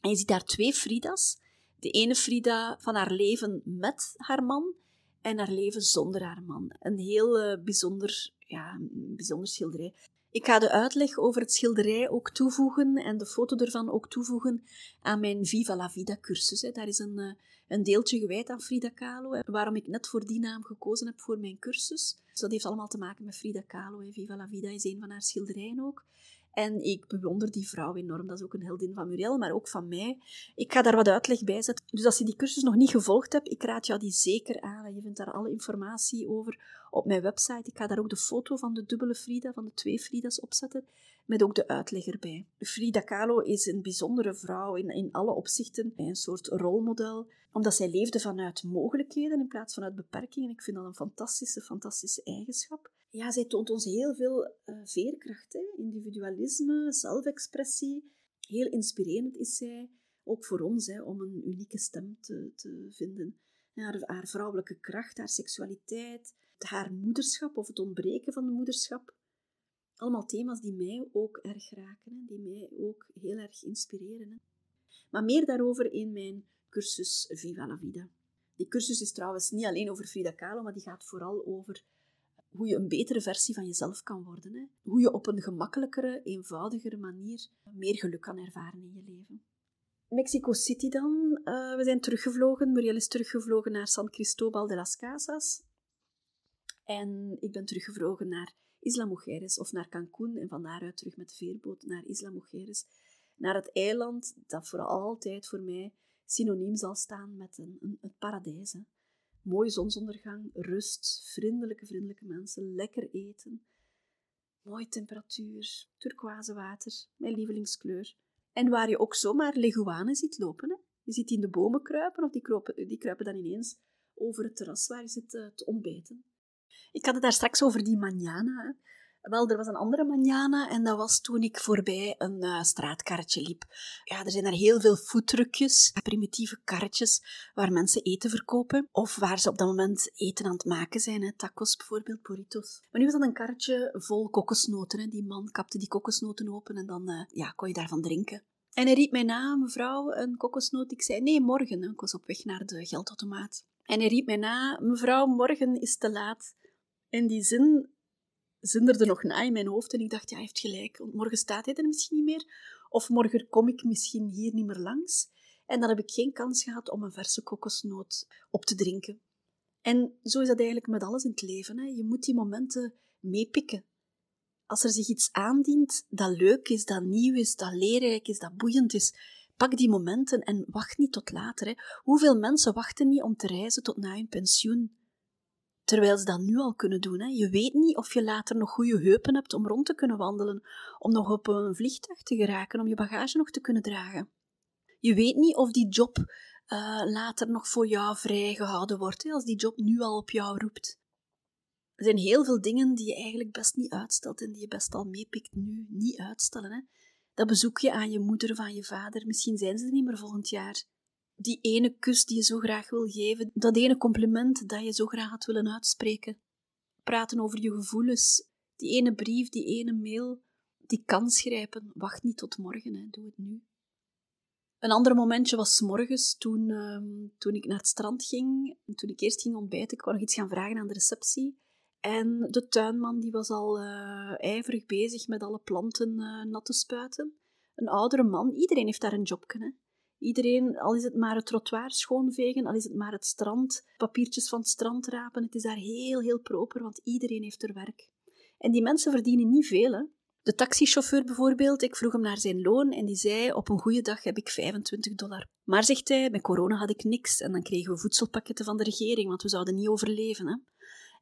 Speaker 1: En je ziet daar twee Frida's. De ene Frida van haar leven met haar man en haar leven zonder haar man. Een heel uh, bijzonder, ja, bijzonder schilderij. Ik ga de uitleg over het schilderij ook toevoegen en de foto ervan ook toevoegen aan mijn Viva la Vida cursus. Daar is een, eh, een deeltje gewijd aan Frida Kahlo, waarom ik net voor die naam gekozen heb voor mijn cursus. Dus dat heeft allemaal te maken met Frida Kahlo. Viva la Vida is een van haar schilderijen ook. En ik bewonder die vrouw enorm. Dat is ook een heldin van Muriel, maar ook van mij. Ik ga daar wat uitleg bij zetten. Dus als je die cursus nog niet gevolgd hebt, ik raad jou die zeker aan. Je vindt daar alle informatie over op mijn website. Ik ga daar ook de foto van de dubbele Frida, van de twee Frida's opzetten, met ook de uitleg erbij. Frida Kahlo is een bijzondere vrouw in, in alle opzichten. Een soort rolmodel, omdat zij leefde vanuit mogelijkheden in plaats van uit beperkingen. Ik vind dat een fantastische, fantastische eigenschap ja, zij toont ons heel veel uh, veerkracht, hè? individualisme, zelfexpressie. Heel inspirerend is zij, ook voor ons, hè, om een unieke stem te, te vinden. Haar, haar vrouwelijke kracht, haar seksualiteit, haar moederschap of het ontbreken van de moederschap. Allemaal thema's die mij ook erg raken, hè, die mij ook heel erg inspireren. Maar meer daarover in mijn cursus Viva la Vida. Die cursus is trouwens niet alleen over Frida Kahlo, maar die gaat vooral over hoe je een betere versie van jezelf kan worden. Hè? Hoe je op een gemakkelijkere, eenvoudigere manier meer geluk kan ervaren in je leven. Mexico City dan. Uh, we zijn teruggevlogen. Muriel is teruggevlogen naar San Cristobal de las Casas. En ik ben teruggevlogen naar Isla Mujeres of naar Cancún en van daaruit terug met de veerboot naar Isla Mujeres. Naar het eiland dat voor altijd voor mij synoniem zal staan met een, een, het paradijs. Hè. Mooie zonsondergang, rust, vriendelijke, vriendelijke mensen, lekker eten, mooie temperatuur, turquoise water, mijn lievelingskleur. En waar je ook zomaar leguanen ziet lopen. Hè. Je ziet die in de bomen kruipen of die, kruipen, die kruipen dan ineens over het terras waar je zit eh, te ontbijten. Ik had het daar straks over die manjana. Wel, er was een andere manjana en dat was toen ik voorbij een uh, straatkarretje liep. Ja, er zijn daar heel veel foodtruckjes, primitieve karretjes waar mensen eten verkopen of waar ze op dat moment eten aan het maken zijn. Hè. Tacos bijvoorbeeld, burritos. Maar nu was dat een karretje vol kokosnoten. Hè. Die man kapte die kokosnoten open en dan uh, ja, kon je daarvan drinken. En hij riep mij na, mevrouw, een kokosnoot. Ik zei, nee, morgen. Ik was op weg naar de geldautomaat. En hij riep mij na, mevrouw, morgen is te laat. En die zin zinderde nog na in mijn hoofd en ik dacht, ja, hij heeft gelijk, want morgen staat hij er misschien niet meer. Of morgen kom ik misschien hier niet meer langs. En dan heb ik geen kans gehad om een verse kokosnoot op te drinken. En zo is dat eigenlijk met alles in het leven. Hè. Je moet die momenten meepikken. Als er zich iets aandient dat leuk is, dat nieuw is, dat leerrijk is, dat boeiend is, pak die momenten en wacht niet tot later. Hè. Hoeveel mensen wachten niet om te reizen tot na hun pensioen? Terwijl ze dat nu al kunnen doen. Hè. Je weet niet of je later nog goede heupen hebt om rond te kunnen wandelen, om nog op een vliegtuig te geraken, om je bagage nog te kunnen dragen. Je weet niet of die job uh, later nog voor jou vrijgehouden wordt, als die job nu al op jou roept. Er zijn heel veel dingen die je eigenlijk best niet uitstelt en die je best al meepikt nu. Niet uitstellen. Hè. Dat bezoekje aan je moeder of aan je vader, misschien zijn ze er niet meer volgend jaar die ene kus die je zo graag wil geven, dat ene compliment dat je zo graag had willen uitspreken. Praten over je gevoelens, die ene brief, die ene mail, die kans grijpen. Wacht niet tot morgen, hè. doe het nu. Een ander momentje was morgens toen, uh, toen ik naar het strand ging. Toen ik eerst ging ontbijten, ik wou nog iets gaan vragen aan de receptie. En de tuinman die was al uh, ijverig bezig met alle planten uh, nat te spuiten. Een oudere man, iedereen heeft daar een jobje. Hè. Iedereen, al is het maar het trottoir schoonvegen, al is het maar het strand, papiertjes van het strand rapen, het is daar heel, heel proper, want iedereen heeft er werk. En die mensen verdienen niet veel, hè. De taxichauffeur bijvoorbeeld, ik vroeg hem naar zijn loon en die zei, op een goede dag heb ik 25 dollar. Maar, zegt hij, met corona had ik niks en dan kregen we voedselpakketten van de regering, want we zouden niet overleven. Hè.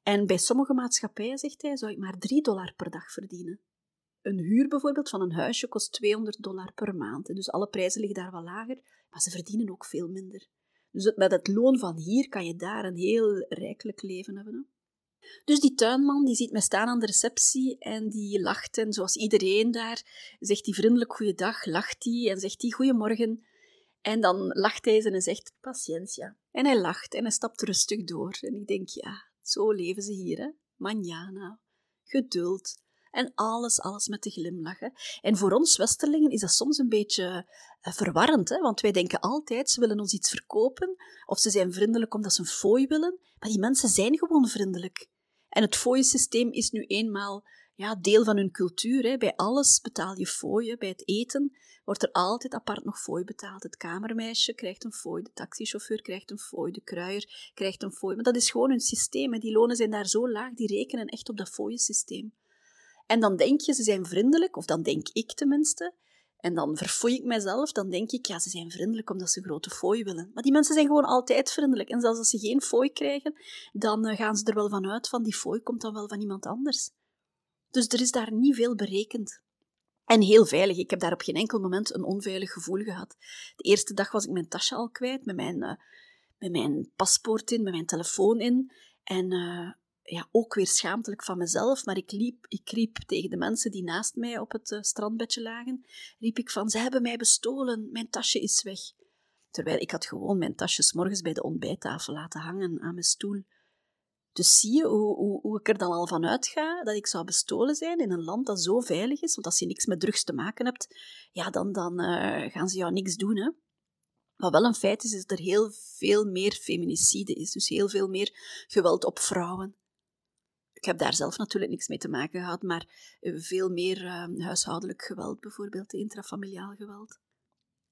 Speaker 1: En bij sommige maatschappijen, zegt hij, zou ik maar 3 dollar per dag verdienen. Een huur bijvoorbeeld van een huisje kost 200 dollar per maand. Dus alle prijzen liggen daar wel lager, maar ze verdienen ook veel minder. Dus met het loon van hier kan je daar een heel rijkelijk leven hebben. Dus die tuinman die ziet mij staan aan de receptie en die lacht. En zoals iedereen daar zegt hij vriendelijk goeiedag, lacht hij en zegt hij goedemorgen. En dan lacht hij en zegt paciencia. En hij lacht en hij stapt rustig door. En ik denk, ja, zo leven ze hier, hè. Manjana, geduld, en alles, alles met de glimlach. Hè. En voor ons Westerlingen is dat soms een beetje uh, verwarrend, hè? want wij denken altijd, ze willen ons iets verkopen, of ze zijn vriendelijk omdat ze een fooi willen, maar die mensen zijn gewoon vriendelijk. En het fooiensysteem is nu eenmaal ja, deel van hun cultuur. Hè. Bij alles betaal je fooien. Bij het eten wordt er altijd apart nog fooi betaald. Het kamermeisje krijgt een fooi, de taxichauffeur krijgt een fooi, de kruier krijgt een fooi. Maar dat is gewoon hun systeem. Hè. Die lonen zijn daar zo laag, die rekenen echt op dat fooiensysteem. En dan denk je, ze zijn vriendelijk, of dan denk ik tenminste. En dan verfoei ik mezelf, dan denk ik, ja, ze zijn vriendelijk omdat ze grote fooi willen. Maar die mensen zijn gewoon altijd vriendelijk. En zelfs als ze geen fooi krijgen, dan eh, gaan ze er wel van uit van die fooi komt dan wel van iemand anders. Dus er is daar niet veel berekend. En heel veilig. Ik heb daar op geen enkel moment een onveilig gevoel gehad. De eerste dag was ik mijn tasje al kwijt, met mijn, uh, met mijn paspoort in, met mijn telefoon in. En uh, ja, ook weer schaamtelijk van mezelf, maar ik, liep, ik riep tegen de mensen die naast mij op het uh, strandbedje lagen, riep ik van, ze hebben mij bestolen, mijn tasje is weg. Terwijl ik had gewoon mijn tasjes morgens bij de ontbijttafel laten hangen aan mijn stoel. Dus zie je hoe, hoe, ik er dan al van uitga dat ik zou bestolen zijn in een land dat zo veilig is, want als je niks met drugs te maken hebt, ja, dan, dan uh, gaan ze jou niks doen, hè. Wat wel een feit is, is dat er heel veel meer feminicide is, dus heel veel meer geweld op vrouwen ik heb daar zelf natuurlijk niks mee te maken gehad, maar eh, veel meer uh, huishoudelijk geweld, bijvoorbeeld intrafamiliaal geweld.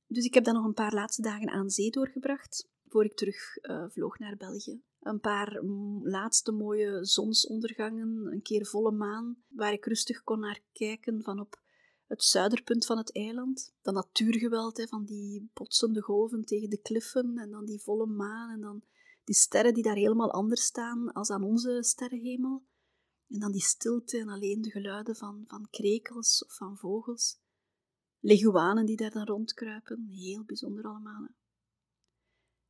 Speaker 1: Dus ik heb dan nog een paar laatste dagen aan zee doorgebracht, voor ik terug uh, vloog naar België. een paar laatste mooie zonsondergangen, een keer volle maan, waar ik rustig kon naar kijken van op het zuiderpunt van het eiland. Dat natuurgeweld hè, van die botsende golven tegen de kliffen en dan die volle maan en dan die sterren die daar helemaal anders staan als aan onze sterrenhemel. En dan die stilte en alleen de geluiden van, van krekels of van vogels. Leguanen die daar dan rondkruipen, heel bijzonder allemaal.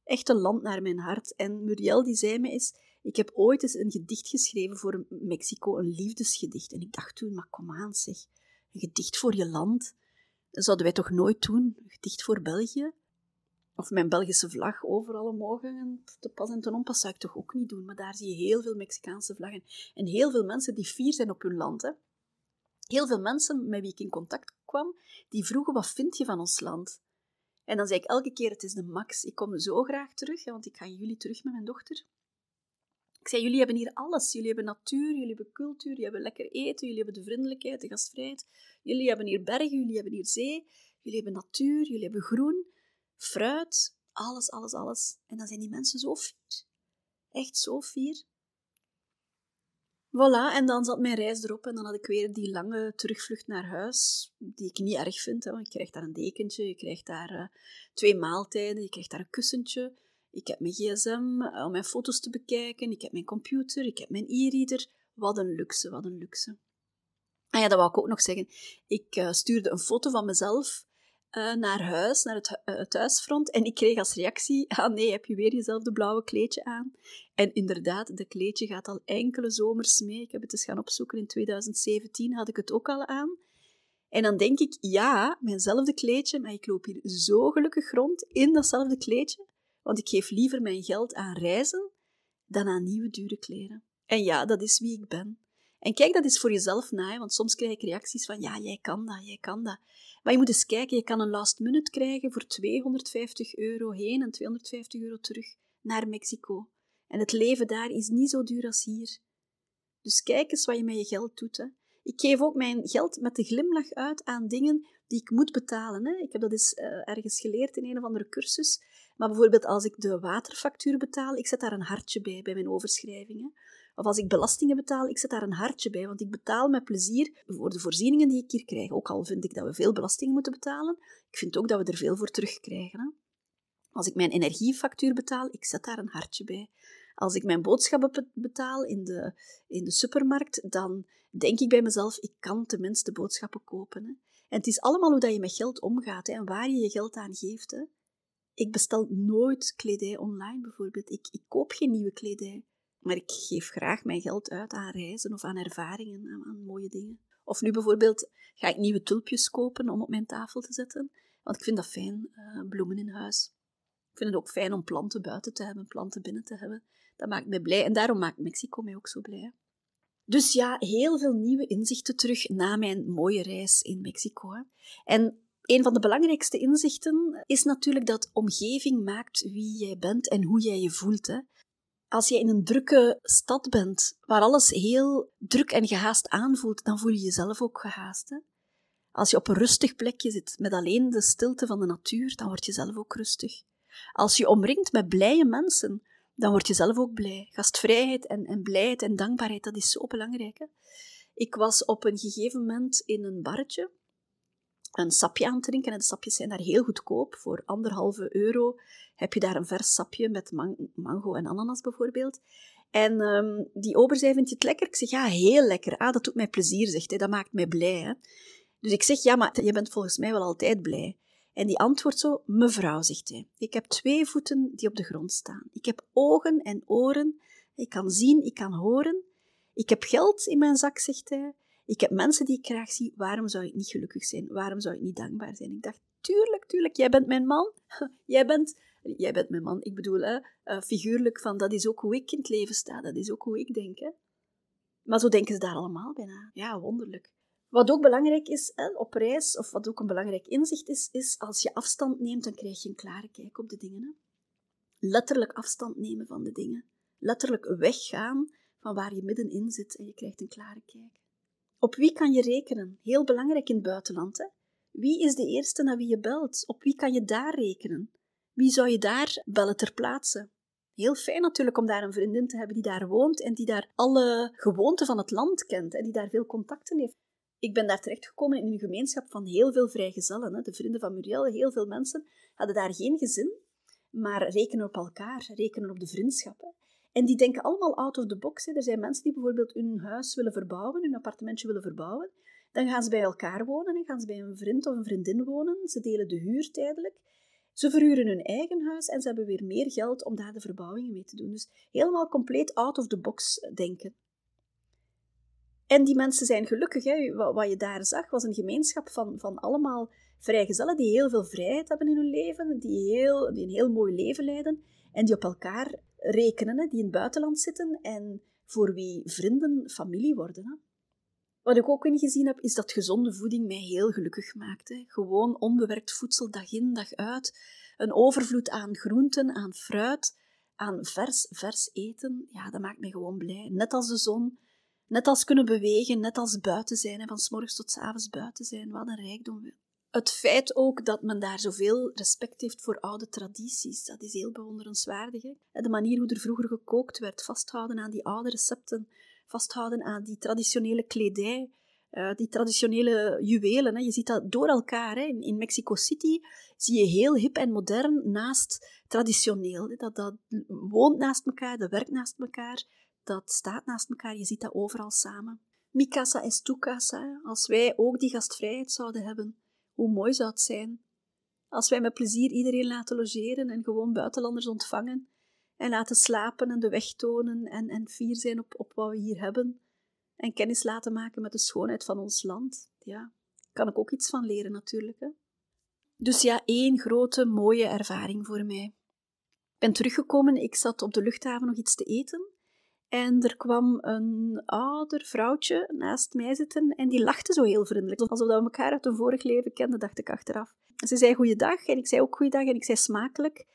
Speaker 1: Echt een land naar mijn hart. En Muriel die zei me eens, ik heb ooit eens een gedicht geschreven voor Mexico, een liefdesgedicht. En ik dacht toen, maar kom aan zeg, een gedicht voor je land, dat zouden wij toch nooit doen? Een gedicht voor België? Of mijn Belgische vlag overal omhoog hangen, te pas en te onpas zou ik toch ook niet doen. Maar daar zie je heel veel Mexicaanse vlaggen. En heel veel mensen die fier zijn op hun land. Hè. Heel veel mensen met wie ik in contact kwam, die vroegen, wat vind je van ons land? En dan zei ik elke keer, het is de max. Ik kom zo graag terug, want ik ga juli terug met mijn dochter. Ik zei, jullie hebben hier alles. Jullie hebben natuur, jullie hebben cultuur, jullie hebben lekker eten, jullie hebben de vriendelijkheid, de gastvrijheid. Jullie hebben hier bergen, jullie hebben hier zee, jullie hebben natuur, jullie hebben groen, fruit, alles, alles, alles. En dan zijn die mensen zo fier. Echt zo fier. Voilà, en dan zat mijn reis erop en dan had ik weer die lange terugvlucht naar huis, die ik niet erg vind. Hè, want je krijgt daar een dekentje, je krijgt daar uh, twee maaltijden, je krijgt daar een kussentje. Ik heb mijn gsm eh, om mijn foto's te bekijken, ik heb mijn computer, ik heb mijn e-reader. Wat een luxe, wat een luxe. Ah ja, dat wou ik ook nog zeggen. Ik uh, stuurde een foto van mezelf uh, naar huis, naar het, uh, het, huisfront. En ik kreeg als reactie, [laughs] ah nee, heb je weer jezelfde blauwe kleedje aan? En inderdaad, dat kleedje gaat al enkele zomers mee. Ik heb het eens gaan opzoeken. In 2017 had ik het ook al aan. En dan denk ik, ja, mijnzelfde kleedje, maar ik loop hier zo gelukkig rond in datzelfde kleedje. Want ik geef liever mijn geld aan reizen dan aan nieuwe dure kleren. En ja, dat is wie ik ben. En kijk dat eens voor jezelf na, want soms krijg ik reacties van, ja, jij kan dat, jij kan dat. Maar je moet eens kijken, je kan een last minute krijgen voor 250 euro heen en 250 euro terug naar Mexico. En het leven daar is niet zo duur als hier. Dus kijk eens wat je met je geld doet. Hè. Ik geef ook mijn geld met de glimlach uit aan dingen die ik moet betalen. Hè. Ik heb dat eens uh, ergens geleerd in een of andere cursus. Maar bijvoorbeeld als ik de waterfactuur betaal, ik zet daar een hartje bij, bij mijn overschrijvingen. Of als ik belastingen betaal, ik zet daar een hartje bij, want ik betaal met plezier voor de voorzieningen die ik hier krijg. Ook al vind ik dat we veel belastingen moeten betalen, ik vind ook dat we er veel voor terugkrijgen. Hè? Als ik mijn energiefactuur betaal, ik zet daar een hartje bij. Als ik mijn boodschappen betaal in de, in de supermarkt, dan denk ik bij mezelf, ik kan tenminste boodschappen kopen. Hè? En het is allemaal hoe dat je met geld omgaat hè, en waar je je geld aan geeft. Hè? Ik bestel nooit kledij online bijvoorbeeld. Ik, ik koop geen nieuwe kledij. Maar ik geef graag mijn geld uit aan reizen of aan ervaringen, aan, mooie dingen. Of nu bijvoorbeeld ga ik nieuwe tulpjes kopen om op mijn tafel te zetten. Want ik vind dat fijn, uh, bloemen in huis. Ik vind het ook fijn om planten buiten te hebben, planten binnen te hebben. Dat maakt mij blij en daarom maakt Mexico mij ook zo blij. Dus ja, heel veel nieuwe inzichten terug na mijn mooie reis in Mexico. En een van de belangrijkste inzichten is natuurlijk dat omgeving maakt wie jij bent en hoe jij je voelt. Hè. Als je in een drukke stad bent, waar alles heel druk en gehaast aanvoelt, dan voel je jezelf ook gehaast. Als je op een rustig plekje zit, met alleen de stilte van de natuur, dan word je zelf ook rustig. Als je omringt met blije mensen, dan word je zelf ook blij. Gastvrijheid en, en blijheid en dankbaarheid, dat is zo belangrijk. Hè? Ik was op een gegeven moment in een barretje een sapje aan drinken. En de sapjes zijn daar heel goedkoop. Voor anderhalve euro heb je daar een vers sapje met mango en ananas bijvoorbeeld. En um, die ober zei, vind je het lekker? Ik zeg, ja, heel lekker. Ah, dat doet mij plezier, zegt hij. Dat maakt mij blij. Hè? Dus ik zeg, ja, maar je bent volgens mij wel altijd blij. En die antwoordt zo, mevrouw, zegt hij. Ik heb twee voeten die op de grond staan. Ik heb ogen en oren. Ik kan zien, ik kan horen. Ik heb geld in mijn zak, zegt hij. Ik heb mensen die ik graag zie. Waarom zou ik niet gelukkig zijn? Waarom zou ik niet dankbaar zijn? Ik dacht, tuurlijk, tuurlijk, jij bent mijn man. [laughs] jij bent, jij bent mijn man. Ik bedoel, hè, uh, figuurlijk van, dat is ook hoe ik in het leven sta. Dat is ook hoe ik denk. Hè. Maar zo denken ze daar allemaal bijna. Ja, wonderlijk. Wat ook belangrijk is hè, op reis, of wat ook een belangrijk inzicht is, is als je afstand neemt, dan krijg je een klare kijk op de dingen. Hè. Letterlijk afstand nemen van de dingen. Letterlijk weggaan van waar je middenin zit en je krijgt een klare kijk. Op wie kan je rekenen? Heel belangrijk in het buitenland. Hè? Wie is de eerste naar wie je belt? Op wie kan je daar rekenen? Wie zou je daar bellen ter plaatse? Heel fijn natuurlijk om daar een vriendin te hebben die daar woont en die daar alle gewoonten van het land kent en die daar veel contacten heeft. Ik ben daar terechtgekomen in een gemeenschap van heel veel vrijgezellen. Hè. De vrienden van Muriel, heel veel mensen, hadden daar geen gezin, maar rekenen op elkaar, rekenen op de vriendschappen. En die denken allemaal out of the box. Hè. Er zijn mensen die bijvoorbeeld hun huis willen verbouwen, hun appartementje willen verbouwen. Dan gaan ze bij elkaar wonen en gaan ze bij een vriend of een vriendin wonen. Ze delen de huur tijdelijk. Ze verhuren hun eigen huis en ze hebben weer meer geld om daar de verbouwingen mee te doen. Dus helemaal compleet out of the box denken. En die mensen zijn gelukkig. Hè. Wat je daar zag, was een gemeenschap van, van allemaal vrijgezellen die heel veel vrijheid hebben in hun leven, die, heel, die een heel mooi leven leiden en die op elkaar rekenen, hè, die in het buitenland zitten en voor wie vrienden familie worden. Hè. Wat ik ook ingezien heb, is dat gezonde voeding mij heel gelukkig maakt. Hè. Gewoon onbewerkt voedsel dag in, dag uit. Een overvloed aan groenten, aan fruit, aan vers, vers eten. Ja, dat maakt mij gewoon blij. Net als de zon, net als kunnen bewegen, net als buiten zijn. Hè. Van s morgens tot s avonds buiten zijn. Wat een rijkdom. Het feit ook dat men daar zoveel respect heeft voor oude tradities, dat is heel bewonderenswaardig. Hè. De manier hoe er vroeger gekookt werd, vasthouden aan die oude recepten vasthouden aan die traditionele kledij, uh, die traditionele juwelen. Hè. Je ziet dat door elkaar. Hè. In, in, Mexico City zie je heel hip en modern naast traditioneel. Hè. Dat, dat woont naast elkaar, dat werkt naast elkaar, dat staat naast elkaar. Je ziet dat overal samen. Mi casa tu casa. Als wij ook die gastvrijheid zouden hebben, hoe mooi zou het zijn? Als wij met plezier iedereen laten logeren en gewoon buitenlanders ontvangen, en laten slapen en de weg tonen en, en fier zijn op, op wat we hier hebben. En kennis laten maken met de schoonheid van ons land. Ja, kan ik ook iets van leren natuurlijk. Hè? Dus ja, één grote mooie ervaring voor mij. Ik ben teruggekomen, ik zat op de luchthaven nog iets te eten. En er kwam een ouder vrouwtje naast mij zitten en die lachte zo heel vriendelijk. Alsof we elkaar uit een vorig leven kenden, dacht ik achteraf. Ze zei goeiedag en ik zei ook goeiedag en ik zei smakelijk.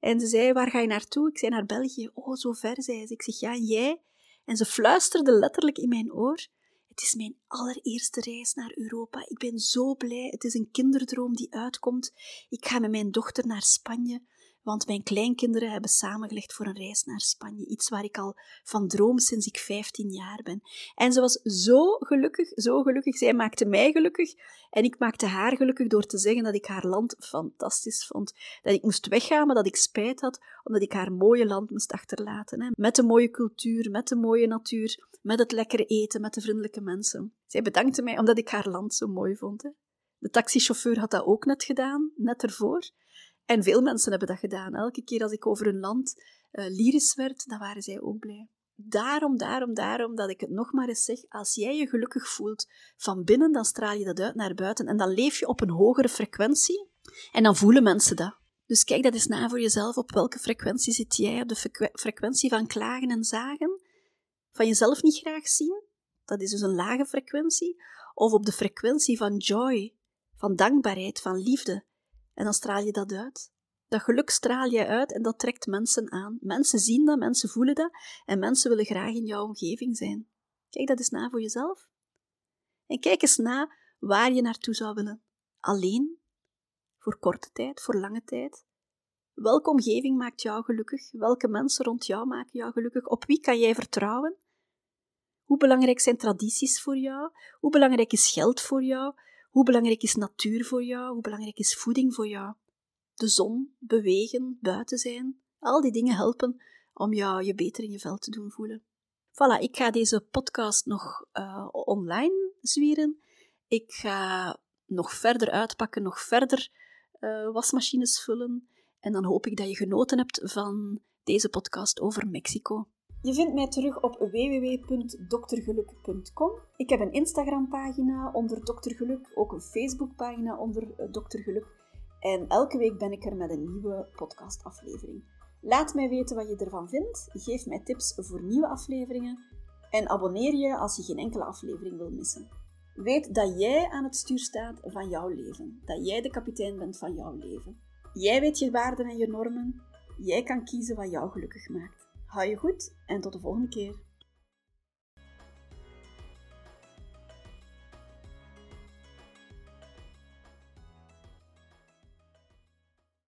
Speaker 1: En ze zei, waar ga je naartoe? Ik zei, naar België. Oh, zo ver, zei ze. Ik zeg, ja, jij? En ze fluisterde letterlijk in mijn oor. Het is mijn allereerste reis naar Europa. Ik ben zo blij. Het is een kinderdroom die uitkomt. Ik ga met mijn dochter naar Spanje want mijn kleinkinderen hebben samengelegd voor een reis naar Spanje. Iets waar ik al van droom sinds ik 15 jaar ben. En ze was zo gelukkig, zo gelukkig. Zij maakte mij gelukkig en ik maakte haar gelukkig door te zeggen dat ik haar land fantastisch vond. Dat ik moest weggaan, maar dat ik spijt had omdat ik haar mooie land moest achterlaten. Hè. Met de mooie cultuur, met de mooie natuur, met het lekkere eten, met de vriendelijke mensen. Zij bedankte mij omdat ik haar land zo mooi vond. Hè. De taxichauffeur had dat ook net gedaan, net ervoor. En veel mensen hebben dat gedaan. Elke keer als ik over een land uh, lyrisch werd, dan waren zij ook blij. Daarom, daarom, daarom dat ik het nog maar eens zeg. Als jij je gelukkig voelt van binnen, dan straal je dat uit naar buiten. En dan leef je op een hogere frequentie. En dan voelen mensen dat. Dus kijk dat eens na voor jezelf. Op welke frequentie zit jij? Op de frequentie van klagen en zagen? Van jezelf niet graag zien? Dat is dus een lage frequentie. Of op de frequentie van joy, van dankbaarheid, van liefde, en dan straal je dat uit. Dat geluk straal je uit en dat trekt mensen aan. Mensen zien dat, mensen voelen dat en mensen willen graag in jouw omgeving zijn. Kijk dat eens na voor jezelf. En kijk eens na waar je naartoe zou willen. Alleen? Voor korte tijd? Voor lange tijd? Welke omgeving maakt jou gelukkig? Welke mensen rond jou maken jou gelukkig? Op wie kan jij vertrouwen? Hoe belangrijk zijn tradities voor jou? Hoe belangrijk is geld voor jou? Hoe belangrijk is natuur voor jou? Hoe belangrijk is voeding voor jou? De zon, bewegen, buiten zijn, al die dingen helpen om jou je beter in je vel te doen voelen. Voilà, ik ga deze podcast nog uh, online zwieren. Ik ga nog verder uitpakken, nog verder uh, wasmachines vullen. En dan hoop ik dat je genoten hebt van deze podcast over Mexico. Je vindt mij terug op www.doktergeluk.com. Ik heb een Instagram-pagina onder Dokter Geluk, ook een Facebook-pagina onder eh, Dokter Geluk. En elke week ben ik er met een nieuwe podcast-aflevering. Laat mij weten wat je ervan vindt. Geef mij tips voor nieuwe afleveringen. En abonneer je als je geen enkele aflevering wil missen. Weet dat jij aan het stuur staat van jouw leven. Dat jij de kapitein bent van jouw leven. Jij weet je waarden en je normen. Jij kan kiezen wat jou gelukkig maakt. Hou je goed en tot de volgende keer.